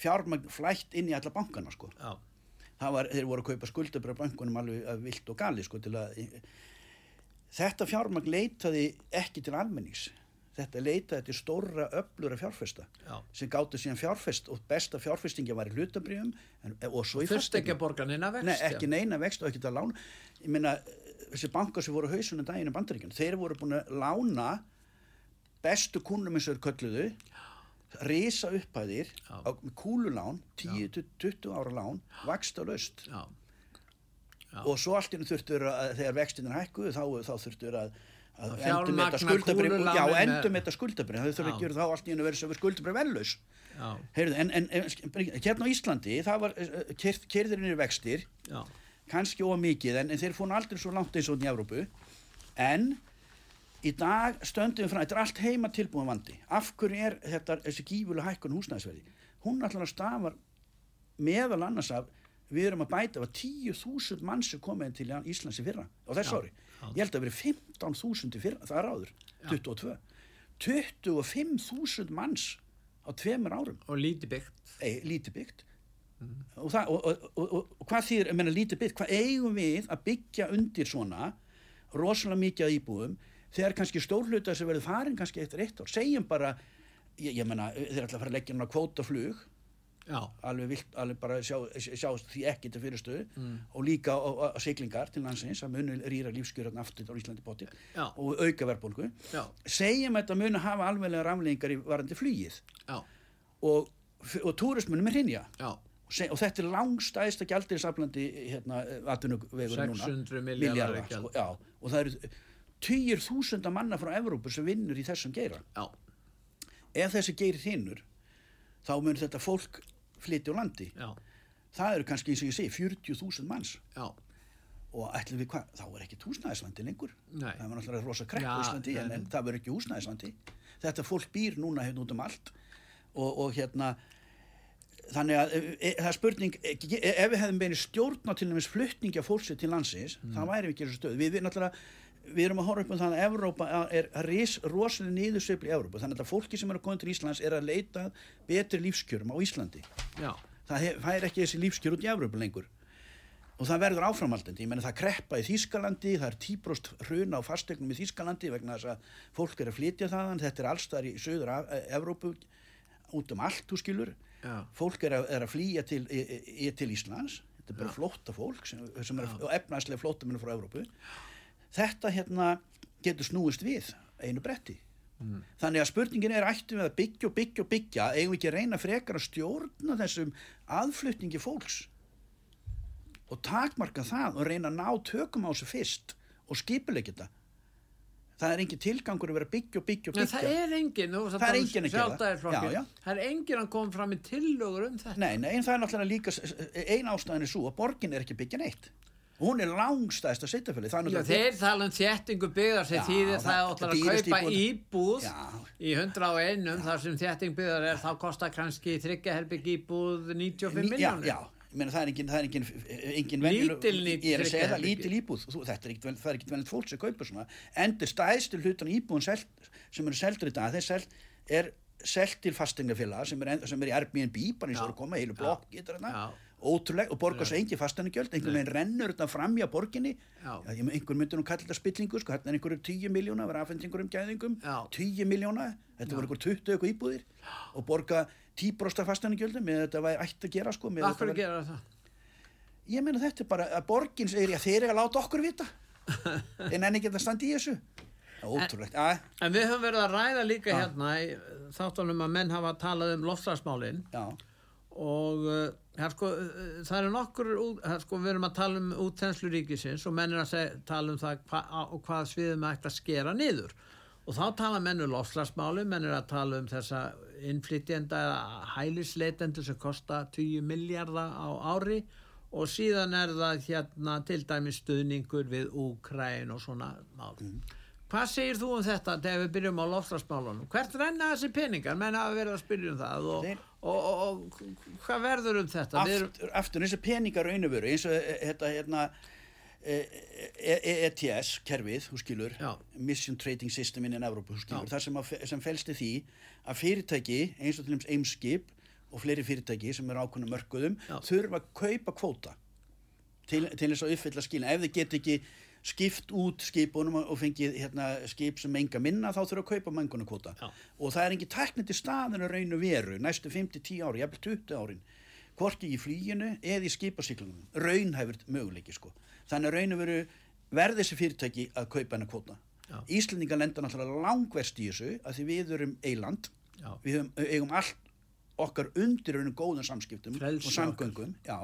fjármagn flætt inn í alla bankana sko. Var, þeir voru að kaupa skuldabrið bankunum alveg vilt og gali sko til að þetta fjármagn leitaði ekki til almennings. Þetta leitaði til stóra öflura fjárfesta Já. sem gáttu síðan fjárfest og besta fjárfestingi var í hlutabriðum og svo í fyrst ekki neina vext ekki og ekki að lána. Ég meina, þessi bankar sem voru hausunum daginn í bandaríkjum, þeir voru búin að lána bestu kúnum eins og þeir kölluðu reysa upphæðir á, með kúlulán 10-20 ára lán vaksta löst og svo allt innum þurftur að þegar vextinir hækkuðu þá, þá þurftur að að endur með þetta skuldabrið já, endur með þetta skuldabrið það þurfur að gera þá allt verið sem er skuldabrið vellus en, en, en hérna á Íslandi það var kerðirinn er vextir. Já. kannski ómikið en, en þeir fóna aldrei svo langt eins og í Európu en í dag stöndum við frá, þetta er allt heima tilbúin vandi. Af hverju er þetta þessi gífulega hækkun húsnæðisverði? Hún alltaf að stafa meðal annars af við erum að bæta að 10.000 manns er komið til Íslands í fyrra á þess ári, ég held að verið 15.000 í fyrra, það er áður 22, 25.000 manns á tveimur árum. Og lítið byggt. Ei, lítið byggt. Mm. og, það, og, og, og hvað þýr, ég menna lítið byggt hvað eigum við að byggja undir svona rosalega mikið íbúðum þegar kannski stórluta sem verður farin kannski eftir eitt ár, segjum bara ég, ég menna, þeir ætla að fara að leggja náttúrulega kvótaflug alveg, vilt, alveg bara sjá, sjá því ekki til fyrirstöðu. Mm. og líka á, á, á siglingar til landsins að munu rýra lífskjörðan aftur á Íslandi bóti og auka verðbólgu. Segjum að þetta munu hafa alveglega raflingar í varandi flýið og, og túrismunum er hinja og þetta er langstæðist að gældir saflandi hérna, 600 miljardar sko, og það eru týjir þúsunda manna frá Evrópu sem vinnur í þessum geira Já. ef þessi geir hinnur þá mun þetta fólk flytja á landi Já. það eru kannski eins og ég segi 40.000 manns Já. og ætlum við hvað þá er ekki húsnæðislandi lengur Nei. það er náttúrulega rosa krepp á Íslandi en, en það verður ekki húsnæðislandi þetta fólk býr núna hérna út um allt og, og hérna þannig að e, e, það er spurning e, e ef við hefðum beinir stjórna til næmis fluttningi af fólksið til landsins mm. þá væri við ekki þessu stöð við, við náttúrulega við erum að horfa upp á það að Evrópa er rosalega nýðursveifli í Evrópa þannig að fólki sem eru að koma til Íslands er að leita betri lífskjörum á Íslandi. Já. það fær ekki þessi lífskjör út í Evrópa lengur. Og það verður áframaldandi, ég menna það kreppa í Þýskalandi, það er tíbrost hruna á fastegnum í Þýskalandi vegna þess að fólk er að flytja þaðan, þetta er allstar í söður Evrópu út um allt, þú skilur. Já. fólk er að, er að flýja til, til Íslands. Þetta er bara flótta fólk sem, sem er efnaðslega flótta minnum frá Evrópu þetta hérna getur snúist við einu bretti. Mm. þannig að spurningin er ættum við að byggja og byggja og byggja? Eigum við ekki að reyna frekar að stjórna þessum aðflutningi fólks og takmarka það og reyna að ná tökum á þessu fyrst og skipilegja þetta? Það er engin tilgangur að vera byggja og byggja og byggja. það er engin það er engin að gera það. Það er engin að koma fram í tillögur um þetta. Nei, nei, en það er náttúrulega líka ein ástæðin er svo að borgin er ekki byggja neitt hún er langstæðst að setja fyrir Já, þeir tala um þéttingu byggðar sem þýðir það að kaupa íbúð í 101 þar sem þétting byggðar er þá kostar kannski þryggjaherbygg íbúð 95 miljónir Já, Meina, það er engin, engin, engin lítil, lítil, lítil íbúð. Þú, er ekkert, það er ekkert velnit fólk sem kaupar svona. Endur stæðstil hlutan íbúðun selt, sem eru seldur í dag, þeir selt er selt til fastegnafélag sem er, sem er í Airbnb, bara og að koma heilu blokk, getur þetta ótrúlega og borgar svo engi fastanugjöld einhvern veginn rennur þetta fram í að borginni. Einhvern myndur nú kalla þetta spillingu sko, hérna er einhverju 10 miljóna, verið aðfendingur um gæðingum. 10 miljóna, þetta voru einhver 20 eitthvað íbúðir og borga 10% fastanugjöldum með þetta væri ætti að gera sko Akkur að gera það? Ég meina þetta er bara að borgin segir að þeir eru að láta okkur vita. En enni geta standi í þessu. Ótrúlegt. En, en við höfum verið að ræða líka hérna og uh, sko, uh, það eru nokkur sko, við erum að tala um útþenslu ríkisins og menn er að segja, tala um það hva, og hvað sviðum ætti að skera niður. Og þá tala menn um lofslagsmáli, menn er að tala um þessa innflytjenda hælisleitendur sem kosta 10 miljardar á ári. Og síðan er það hérna til dæmi stuðningur við Úkræn og svona mál. Hvað segir þú um þetta þegar við byrjum á lofslagsmálunum? Hvert renna þessi peningar? Menn hafa verið að spyrja um það og, og, og, og hvað verður um þetta? Við erum- aftur, aftur og peningar raunveru eins og eh, þetta hérna eh, eh, ETS kerfið, þú skilur Já. Mission Trading System in Evropa, þú skilur Já. það sem, sem felst í því að fyrirtæki eins og til dæmis Eimskip og fleiri fyrirtæki sem eru ákveðnum mörkuðum Já. þurfa að kaupa kvóta til, til þess að uppfylla skilin ef þið get ekki skipt út skipunum og fengið hérna, skip sem menga minna þá þurfa að kaupa mengunarkvóta. Já. og það er engin tækni til staðin að raun og veru næstu 5-10 ári, jafnvel 20 árin hvorki í flýginu eða í skipasiklunum raunhæfur möguleiki sko. Þannig að raun og veru verði þessi fyrirtæki að kaupa hennar kvóta. Já. Íslendingar lenda náttúrulega langverst í þessu að því við erum eiland Já. við eigum allt okkar undir raunum góðum samskiptum Frelsi og samgöngum. Já,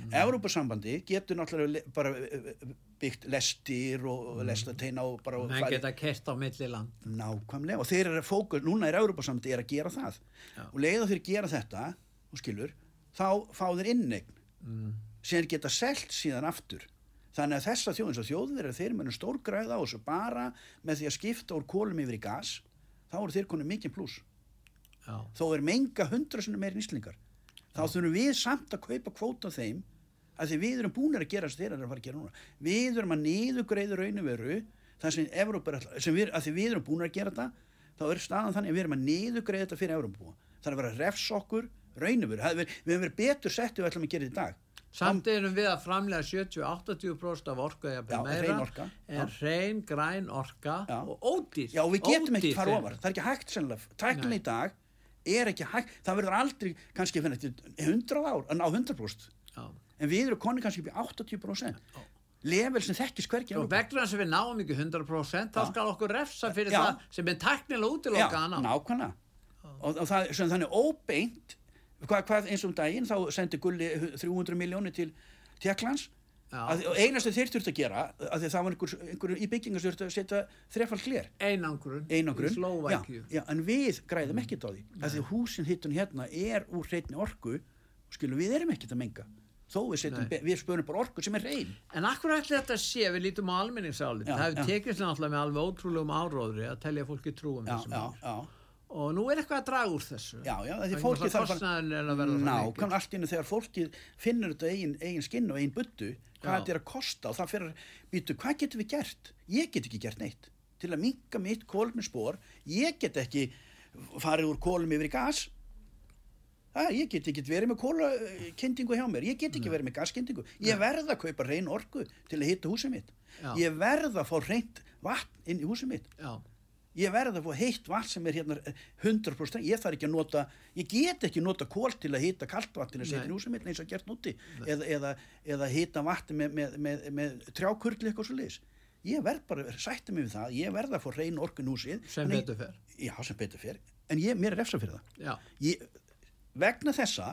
mm. Evrópusambandi getur náttúrulega le- bara eh, eh, byggt lestir og mm. lestateina og bara menn farið- geta kert á milli land. nákvæmlega og þeir eru fókus, núna er Evrópusambandi er að gera það Já. og leið og þeir gera þetta og skilur, þá fá þeir innegn Mm. sem geta selt síðan aftur þannig að þessa þjóðins og þjóðverið þeir munu stórgræða á þessu bara með því að skipta úr kólum yfir í gas þá eru þeir konið mikið pluss Já. þó er menga hundra sinni meir nýslingar þá þurfum við samt að kaupa kvóta þeim að því við erum búinir að gera eru að fara að gera núna. Við erum að niðugreiðu raunveru það sem Evrópa er sem við, að því við erum búinir að gera þetta þá er staðan þannig að við erum að niðugreiða þetta fyrir Evrópa það er að vera refs okkur raunveru við hefum verið betur sett við ætlum að gera þetta í dag. Samt erum við að framlega 70-80% af orku eða meira. orka, er hrein, græn orka Já. og ódýr. Já, við getum ekki Ódýr fara fyrir- ofar, það er ekki hægt sennilega, Nei. í dag er ekki hægt, það verður aldrei kannski fyrir eftir 100 ár að ná 100% Já. en við erum konni kannski upp í 80% level sem þekkist hvergi Og vegna að við náum ekki 100% þá Já. skal okkur refsa fyrir Já. það sem er teknilega Já, útilokka að ná. nákvæmlega og, og það, sem þannig óbeint hvað, hvað eins og um daginn þá sendi Gulli 300 miljónir til Tjekklands Já. Að, og einastu þeir þurftu að gera að það var einhver, einhver í byggingas þurftu að setja þrefald hlér Einangrun, einangrun. Já, já, en við græðum ekkert á því. Að því húsin hittun hérna er úr hreinni orku skilum við erum ekkert að menga. Þó við, setjum, við spörum bara orku sem er reyn En akkur ætli þetta sé, við lítum á almenningsálið. Já, Það hefur tekist náttúrulega með alveg ótrúlegum áróðri að telja fólki trúum þessum já, já, Og nú er eitthvað að draga úr þessu. já, já, því Vegna fólki þess að verða Ná, kann allt innu þegar fólki finnur þetta eigin, eigin skinn og eigin buddu hvað þetta er að kosta og það fyrir býtu, hvað getum við gert? Ég get ekki gert neitt. Til að minka mitt kólminspor ég get ekki farið úr kólum yfir í gas. Það, ég get ekki verið með kólakendingu hjá mér, ég get ekki verið með gaskendingu ég verð að kaupa reyn orku til að hitta húsið mitt. Já. ég verð að fá reynt vatn inn í húsið mitt. Já, ég verð að fá heitt vatn sem er hérna 100% ég þarf ekki að nota ég get ekki nota kól til að hita kalt vatn til að setja mitt eins og gert núti. Eða, eða, eða hita vatn með, með, með, með trjákurli eitthvað svo liðis ég verð bara að sætta mig við það. Ég verð að fá reyn orkun húsið. Sem betur fer. já sem betur fer. En ég, mér er refsa fyrir það. Já, ég, vegna þessa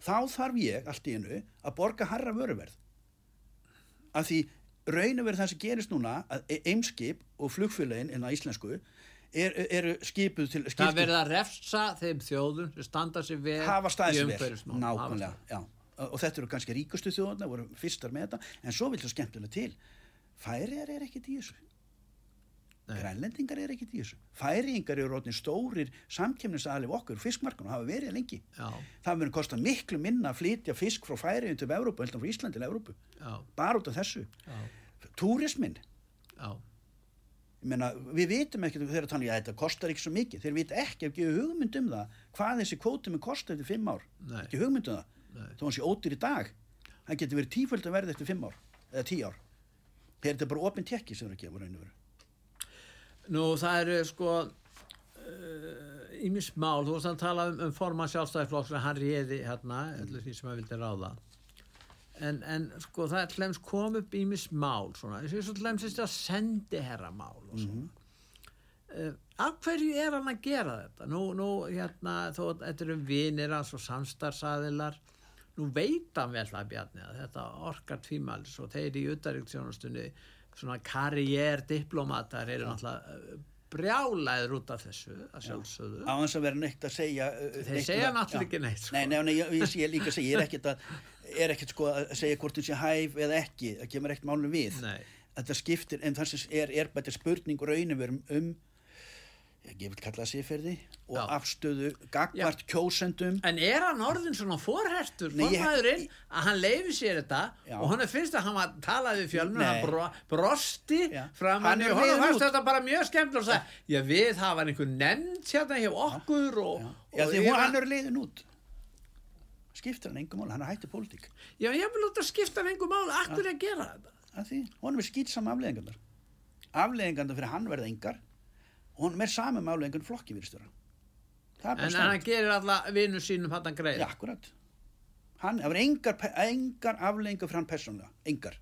þá þarf ég allt í einu að borga harra vöruverð. Af því raun og verið það sem gerist núna að e- Eimskip og flugfélagin en að íslensku er, eru skipuð til það skiptuð- verður að refsa þeim þjóðum sem standa sér vel í umhverfismálum. nákvæmlega já. og þetta eru kannski ríkustu þjóðarna voru fyrstar með þetta, en svo vil það skemmtilega til. Færiðar er ekkert í þessu. Grænlendingar er ekkert í þessu. Færiðingar eru rótni stórir samkemnisaðalif okkur fiskmarkun og hafa verið lengi. Já, það verður kosta miklu minna að flytja fisk frá færiðin til Evrópu, heldur frá Íslandi til Evrópu. Já, bara út af þessu. Já, túrismin, já, ég meina, við vitum ekki þegar þannig að þetta kostar ekki svo mikið. Þeir vita ekki að gefa hugmynd um það hvað þessi kvóti með kosta eftir fimm ár. Nei. ekki hugmynd um það, þó hann sé ódýr í dag hann getur verið tíföld að verða eftir fimm ár eða tí ár. Þeir þetta er bara opinn tekki sem þeir að gefa raun og veru. Nú það eru sko ímis mál, þú varst að tala um, um forman sjálfstæðisflokks en hann réði hérna, allir því sem hann vildi ráða en, en sko það er hlems kom upp ímis mál svona, eins og svo hlems þetta sendi herra mál og svona. Mm af hverju er hann að gera þetta? Nú, nú hérna, þó að þetta eru vinir hans og samstarfsaðilar nú veit hann vel það Bjarni að þetta orkar tvímælis og þeir í uttaríktsjónastunni svona karriér diplomatar eru náttúrulega eh, brjálæður út af þessu að sjálfsögðu. Á þess að vera neitt að segja uh, Þeir segja um að- náttúrulega ekki neitt, sko. Nei, nei, nei, ég, ég, ég líka segja, ég er ekkert að er ekkert sko að segja hvort þú sé hæf eða ekki, það kemur ekkert málum við. Nei. þetta skiptir, en það er, er bara spurning raunverum um ég vil kalla það siðferði og Já. afstöðu gagvart kjósendum. En er hann orðin svona forhertur Nei, ég- að hann leifi sér þetta? Já. og hann finnst að hann var talaði fjölmur hann bro, brosti Já. fram Hann hann hann fannst þetta bara mjög skemmt og sagði, já. Við hafa einhver nefnd hérna hjá okkur og, já, og því ég hún, hann er leiðin út. Skiptir hann engum mál, hann er hætti pólitík. Já ég vil láta skipta hann einhver mál, akkur er að gera þetta? Honum er skýtsam afleðingarnar afleðingarnar fyrir hann verða engar og honum er sami máli engan flokki virðstöra það er bara en staðan. hann gerir alla vinnu sínum hann greið akkurat. Hann, var engar, engar aflengur fyrir hann persónlega, engar.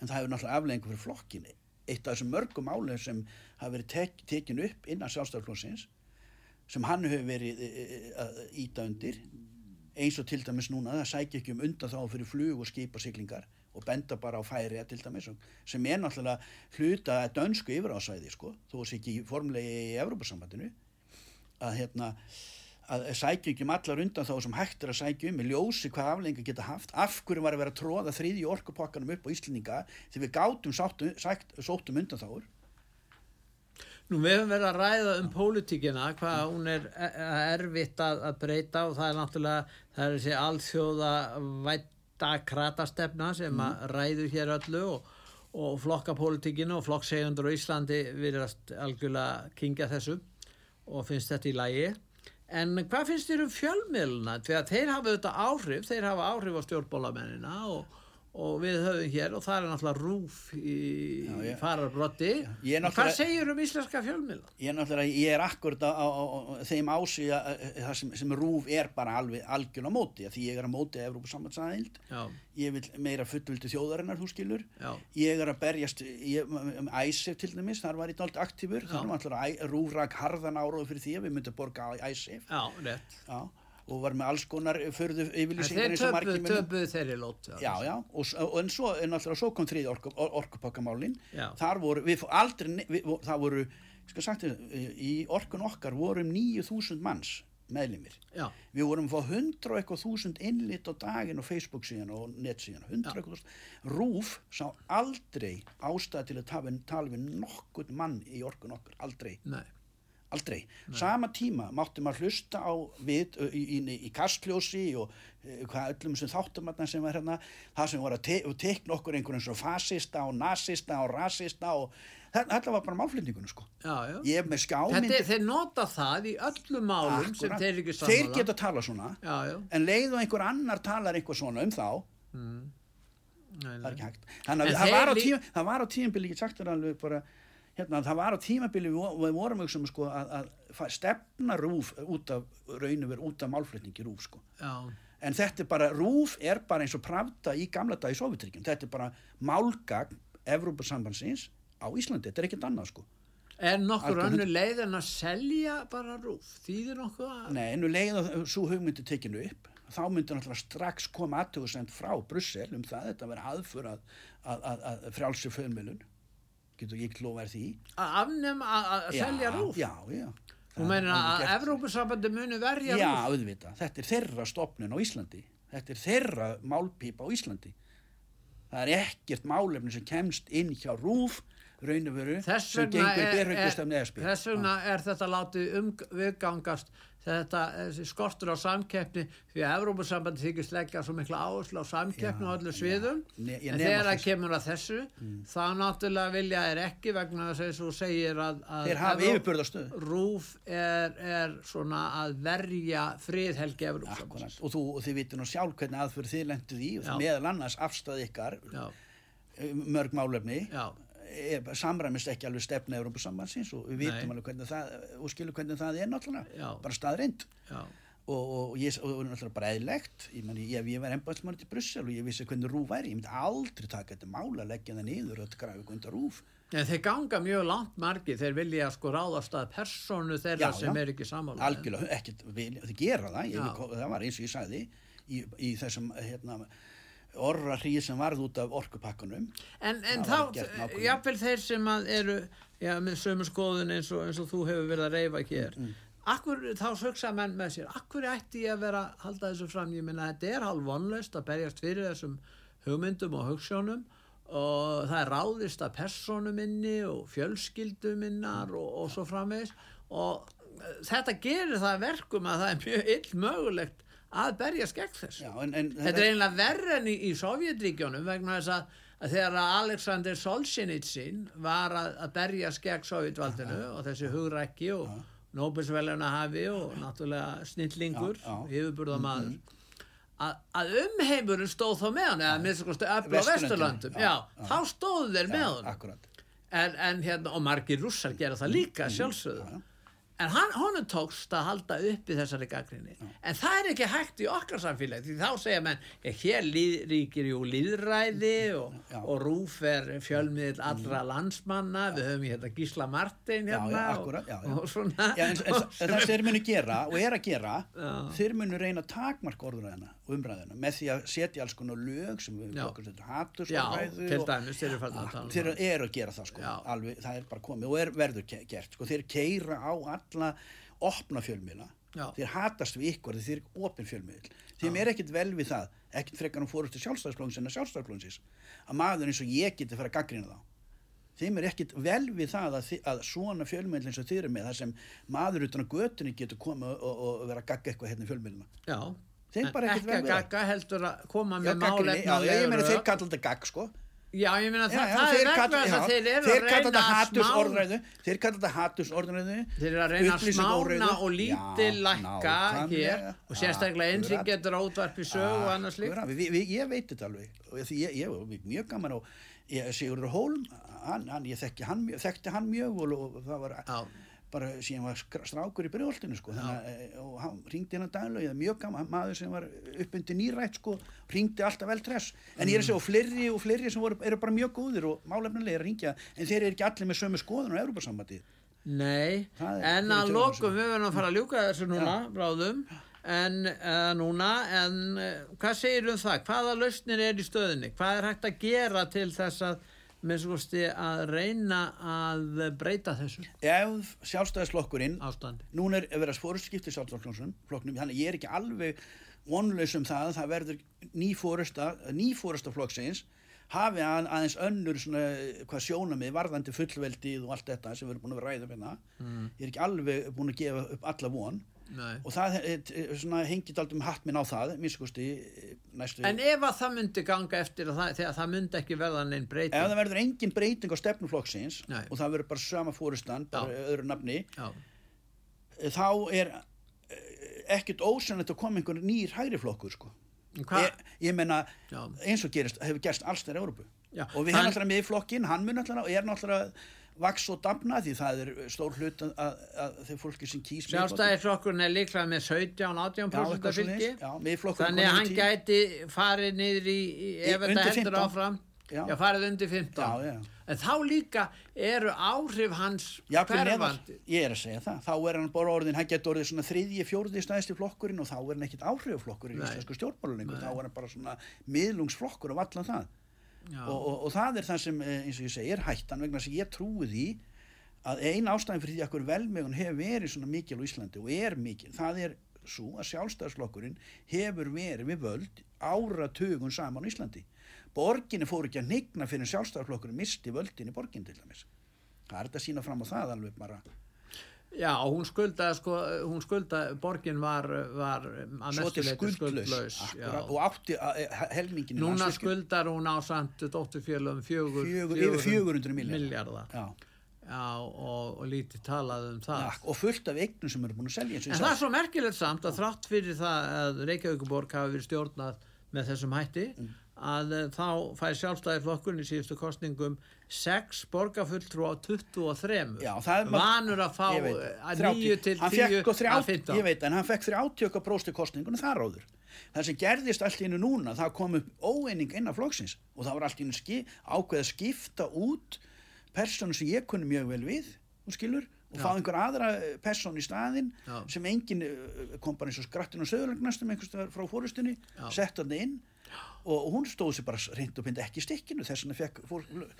En það hefur náttúrulega aflengur fyrir flokkinni. Eitt af þessum mörgum álum sem hafa verið tek, tekin upp innan sjálfstæðarflóksins, sem hann hefur verið e, e, að íta undir, eins og til dæmis núna, það sækja ekki um undan þá fyrir flug og skipa siglingar og benda bara á færi til dæmis, sem er náttúrulega hluta að dönsku yfirásæði, sko, þó að sé ekki formlegi í Evrópasambandinu, að hérna að sækja ekki um allar undan þá sem hægt er að sækja um með ljósi hvað aflengar geta haft. Af hverju var að vera að tróða þriðji orkupokkanum upp á Íslendinga því við gátum sáttum, sagt, sóttum undan þáur? Nú við höfum verið að ræða um pólitíkina, hvað hún er e- erfitt að, að breyta og það er náttúrulega, það er þessi alþjóða vætta kratastefna sem að ræður hér öllu og, og flokkapólitíkinu og flokksegundur á Íslandi virðast algjörlega kingja þessu og finnst þetta í lagi. En hvað finnst þér um fjölmiðluna? Því að þeir hafa auðvitað áhrif, þeir hafa áhrif á stjórnbólamennina og, og við höfum hér og það er náttúrulega rúf í Já, ég- fararbrotti. Er Hvað náttúrulega- segir um íslenska fjölmiðla? ég er náttúrulega, ég er akkurat á, á, á, þeim ási að það sem, sem rúf er bara alveg algjörn á móti því ég er á móti Evrópusambandsæðild Já, ég vil meira fullvildi þjóðarinnar þú skilur já, ég er að berjast ég, um æsef til dæmis, þar var ég dálítið aktífur Já. þar var alltaf rúfrak harðan áróð fyrir því að við myndum borga á æsef já, rétt. Já, og var með alls konar förðu yfirlýsingar þeir eins og margir munum. töpuðu þeirri lót. Já, já, og, og en svo, en náttúrulega svo kom þrið orku, or, orkupakkamálin, þar voru, við fó- aldrei, við, það voru, skal sagt þér, í orkun okkar voru um 9.000 manns meðlimir. Já, Við vorum að fá 100 og eitthvað þúsund innlit á daginn og Facebook síðan og net síðan, 100 og eitthvað þúsund. Rúf sá aldrei ástæða til að tala, við nokkurn mann í orkun okkar, aldrei. nei. Aldrei. Sama tíma mátti maður hlusta á við í, í, í kastljósi og e, hvað öllum sem þáttamatna sem var hérna, það sem voru að te og tekna okkur einhvern svo fasista og nasista og rasista og þetta, þetta var bara málflutningunum sko. Já, já. Ég með Þetta, skjámyndi. er- þeir nota það í öllum málum sem þeir ekki sammála. Þeir geta tala svona, Já, já. en leið og einhver annar talar eitthvað svona um þá, Nei, það er nei. ekki hægt. Þannig að það var, á það á tímabili, ég sagt alveg bara, hérna, það var á tímabili, við, við vorum auksum sko að, að stefna rúf út af, raunum verið út af málflutningi rúf sko. En þetta er bara, rúf er bara eins og pravda í gamla dag í Sovjetríkjum. Þetta er bara málgagn Evrópusambandsins á Íslandi. Þetta er ekkert annað sko. er nokkur önnur leið en að selja bara rúf? Þýðir nokkuð að... Nei, nú leið og svo hugmyndi tekinu upp, þá myndi náttúrulega strax koma aðtöðusend frá Brussel um það, þetta verið aðför að, að, að, að frjálsi föðmjölun. Getur ég þér því? Að afnema að, selja rúf? Já, já. Þú meina að Evrópusambandi muni verja Já, rúf? auðvitað. Þetta er þeirra stopnun á Íslandi. Þetta er þeirra málpípa á Íslandi. Það er ekkert málefni sem kemst inn hjá rúf raunveru sem gengur er, berhugist af neðspil. þess vegna er þetta látið um, viðgangast þetta skortur á samkeppni því að Evrópusambandi þykist leggja svo mikla áherslu á samkeppni á öllu sviðum. Ne- en þegar það kemur að þessu þá náttúrulega vilja er ekki vegna þess að þú segir að, að. Rúf er, er svona að verja friðhelgi Evrópusambandi Akkurat. Og, og þið vitur nú sjálf hvernig aðfyrir þið lenduð í og Já. meðal annars afstæði ykkar Já, um mörg málefni. Já, samræmist ekki alveg stefna Európa-sambandsins og við vitum alveg hvernig það og skilum hvernig það er náttúrulega Já. bara staðreind já, og, og, ég, og náttúrulega bara eðlegt ég, meni, ég, ég var embæðsmann til Brussel og ég vissi hvernig rúf væri, ég myndi aldrei taka þetta mála leggja það niður og grafa hvernig rúf En þeir ganga mjög langt margi, þeir vilja sko ráðast að personu þeirra Já, sem já. er ekki samála. algjörlega, vil- þið gera það. Ég, það var eins og ég sagði í, í þessum hérna, orra hríð sem varð út af orkupakkanum. En, en þá, nákvæmlega. jáfnvel þeir sem eru já, með sömu skoðun eins og, eins og þú hefur verið að reyfa hér. Mm, Akkur, þá sögsa menn með sér Akkur ætti ég að vera að halda þessu fram? Ég minna þetta er hálf vonlaust að berjast fyrir þessum hugmyndum og hugssjónum og það er ráðist að persónu minni og fjölskyldu minnar og, og svo framvegis. Og eh, þetta gerir það að verkum að það er mjög ill mögulegt að berjast gegn þessu. Já, en, en, Þetta er einlega verri enn í, í Sovjetríkjónum vegna þess að, að þegar Alexander Solzhenitsyn var að, að berjast gegn Sovjetvaldinu og þessi hugrækki og Nóbelsveluna hafi og náttúrulega snillingur, Já, já. yfirburðamaður. Að, að umheimurinn stóð þá með hann eða minnst að öfla á Vesturlöndin, Vesturlöndum. Já, já, þá stóðu þeir með Já, hann akkurat. En, en hérna, og margir rússar gera það líka sjálfsögðu. Já. En hann, honum tókst að halda uppi þessari gaggrinni en það er ekki hægt í okkar samfélagi því þá segja menn, hér líð, ríkir jú líðræði og, Já. og rúf er fjölmiðl allra landsmanna, við höfum hérna Gísla Martin hérna já, og- og svona. En, en, en það þeir munu gera og er að gera þeir munu reyna að takmarka orðræðina og umræðina með því að setja alls konar lög sem við okkur dæmis, þeir eru að um eru að gera það sko. Alveg, það er bara komið og er verður gert sko, þeir keira á alla opna fjölmiðla. Já. þeir hatast við ykkur þeir eru opin fjölmiðl þeim er ekkit vel við það ekkit frekar um fórustu sjálfstæðsflóðins en að sjálfstæðsflóðinsins að maður eins og ég geti fara að gaggrina þá. Þeim er ekkit vel við það að, að svona fjölmiðl eins og þeir eru með það sem maður utan á götunni getur komið og, og, vera að gagga eitthvað hérna í fjölmiðluna já, en bara ekkert ekki vel að gagga heldur að koma Já, með gagnrýni, já, ég meina þeir kalla þetta gagg sko já, ég meina Já, það, já, það er vegna þess að þeir eru að reyna að haturs smá orðræðu þeir kalla þetta haturs orðræðu Þeir eru að reyna að smána og lítil Já, lækka hér og sérstaklega eins sem getur útvarpi sögu og annars líkt. Ég veit þetta alveg. Því ég, ég var mjög gaman ég, Sigurður Hólm hann, hann, ég þekki hann, mjög- þekkti hann mjög og, og það var Já. Bara síðan var strákur í brjóðoltinu sko, þannig, eh, og hann ringdi hennar daglega, ég mjög gaman, maður sem var uppundi nýrætt sko, ringdi alltaf vel tress. En ég er að segja og fleiri og fleiri sem voru, eru bara mjög góðir og málefnilega að ringja en þeir eru ekki allir með sömu skoðun á Európa-sambandið Nei, Það er- en að lokum við verðum að fara að ljúka þessu núna, bráðum, en uh, núna, en uh, hvað segir um það? Hvaða lausnir er í stöðinni? Hvað er hægt að gera til þess að, með svo kosti, að reyna að breyta þessu ef sjálfstæðisflokkurinn ástandi? núna er að vera fórustskipti sjálfstæðisflokknum þannig ég er ekki alveg vonlaus um það að það verður ný fórusta ný fórusta flokksins hafi að, aðeins önnur svona hvað sjónamið varðandi fullveldið og allt þetta sem við erum búin að ræða um hérna Mm. ég er ekki alveg búin að gefa upp alla von Nei. og það er, svona, hengið aldrei um hatt minn á það miskusti næstu En ef að það myndi ganga eftir að það, þegar það myndi ekki verða neinn ef breyting, það verður engin breyting á stefnuflokksins Nei. og það verður bara sama fórustan bara Já. öðru nafni já, þá er eh, ekkert ósannlegt að koma einhver nýr hægri flokkur sko. Ég, ég menna eins og gerist, hefur gerst alls þeirra Európu og við hefum alltaf með í flokkin hann mun alltaf, er náttúrulega vaks og damna því það er stór hlut að, þeir fólki sem kýs sjálfstæðisflokkurinn er líklega með 17-18% eitthvað fylgi. Þannig að hann gæti farið niður í, ef þetta heldur 15. áfram, já. Já. farið undir 15. Já. En þá líka eru áhrif hans hverfandi. ég er að segja það þá er hann bara orðin, hann getur orðið svona þriðji, fjórði stæðsti flokkurinn og þá er hann ekkit áhrifaflokkur í Nei. íslensku stjórnmáluningu þá er hann bara svona miðlungsflokkur og allan það. Og, og, og það er það sem, eh, eins og ég segi, er hættan vegna að ég trúi því að ein ástæðin fyrir því að hver velmegun hefur verið svona mikil á Íslandi og er mikil, það er svo að sjálfstæðsflokkurinn hefur verið við völd áratugun saman á Íslandi. Borginni fór ekki að nigna fyrir sjálfstæðsflokkurinn misti völdin í borgin til dæmis. Það er þetta að sína fram á það alveg bara. Já, hún skuldaði sko, hún skuldaði, borgin var, var að mestu leiti skuldlaus, akkurat, já. og átti eh, helmingin í Núna skuldar hún á samt dótturfélum fjögur, Fjögur- yfir 400 milljarða. milljarða. Já, Já, og, og lítið talað um það. ja, og fullt af eignum sem eru búin að selja En það er svo merkilegt samt að þrátt fyrir það að Reykjavíkuborg hafi verið stjórnað með þessum hætti Mm. að eh, þá fær sjálfstæði flokkurinn í síðustu kostningum 6 borgarfulltrú á 23 Já, vanur að fá eh, að 30. 9 til Hann 10 fékk sko að 30 15 ég veit, en hann fekk 30 prósti kostningunum þar áður það sem gerðist allt í innu núna það kom upp óeining innan flokksins og það var allt í innu ski, ákveð að skipta út persónu sem ég kunni mjög vel við þú skilur, og Já. fá einhver aðra persónu í staðinn Já. sem engin eh, kom bara eins og skrattin og söðurlegnastum einhvers staðar frá fórustunni Já. sett hann inn og, hún stóð sér bara reynd og pyndi ekki stikkinu þess vegna fekk fór, eh,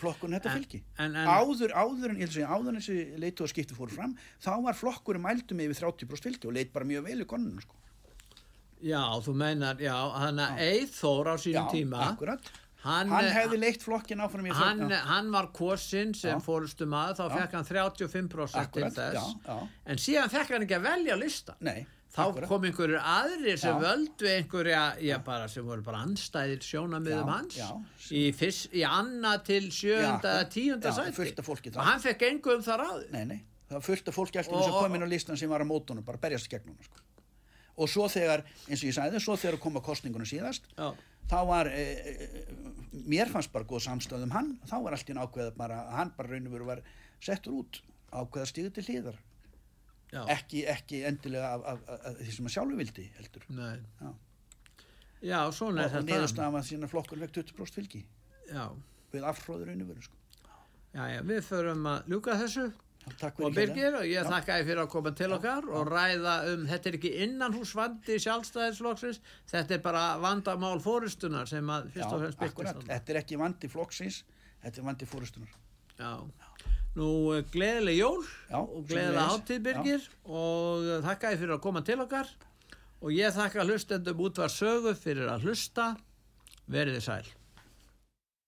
flokkun þetta fylgi en- en- áður, áður en, að segja, áður en þessi leitu að skipti fór fram þá var flokkurum mældum yfir 30% fylgi og leit bara mjög vel í konunum sko. Já, þú meinar, já, hann að Eithór á sínum tíma, akkurat hann, hann, hefði leitt flokkin áfram hann, já. hann var kosinn sem Já. fórustu maður, þá Já. fekk hann 35% Akkurat, til þess, já, já. en síðan fekk hann ekki að velja lista. Nei, Þá akkurat. kom einhverjur aðrir sem Já. völdu einhverja, já bara sem voru bara anstæðir sjónamiðum Já, hans já. í, fyrst, í anna til sjönda, tíunda þar. og hann fekk engu um það ráði. Nei, nei, það var fullt af fólki alltaf sem kom inn á listan sem var að mótunum, bara berjast gegn hún sko. og svo þegar, eins og ég sagði svo þegar kom að kostningunum síðast Já. þá var e, e, mér fannst bara góð samstöð um hann þá var allt í ákveða bara, hann bara raun og veru var settur út, ákveða stíðu til hlýðar. Ekki, ekki endilega af, af, af, af því sem að sjálfu vildi heldur. Já. Já, og, er neðurstafa að sína flokkur vekk 20% fylgi. Já. við afhróður veru sko. Já, já, við förum að ljúka þessu. Og Birgir og ég þakka þér fyrir að koma til okkar og ræða um, þetta er ekki innanhúsvandi sjálfstæðisflokksins, þetta er bara vandamál fórustunar sem að fyrst og fremst byrkist þetta er ekki vandi flokksins þetta er vandi fórustunar Já, nú eh, gleðileg jól Já, og gleðileg sömuleiðis. hátíð Birgir og eh, þakka þér fyrir að koma til okkar og ég þakka hlustendum út var sögu fyrir að hlusta, verið þið sæl.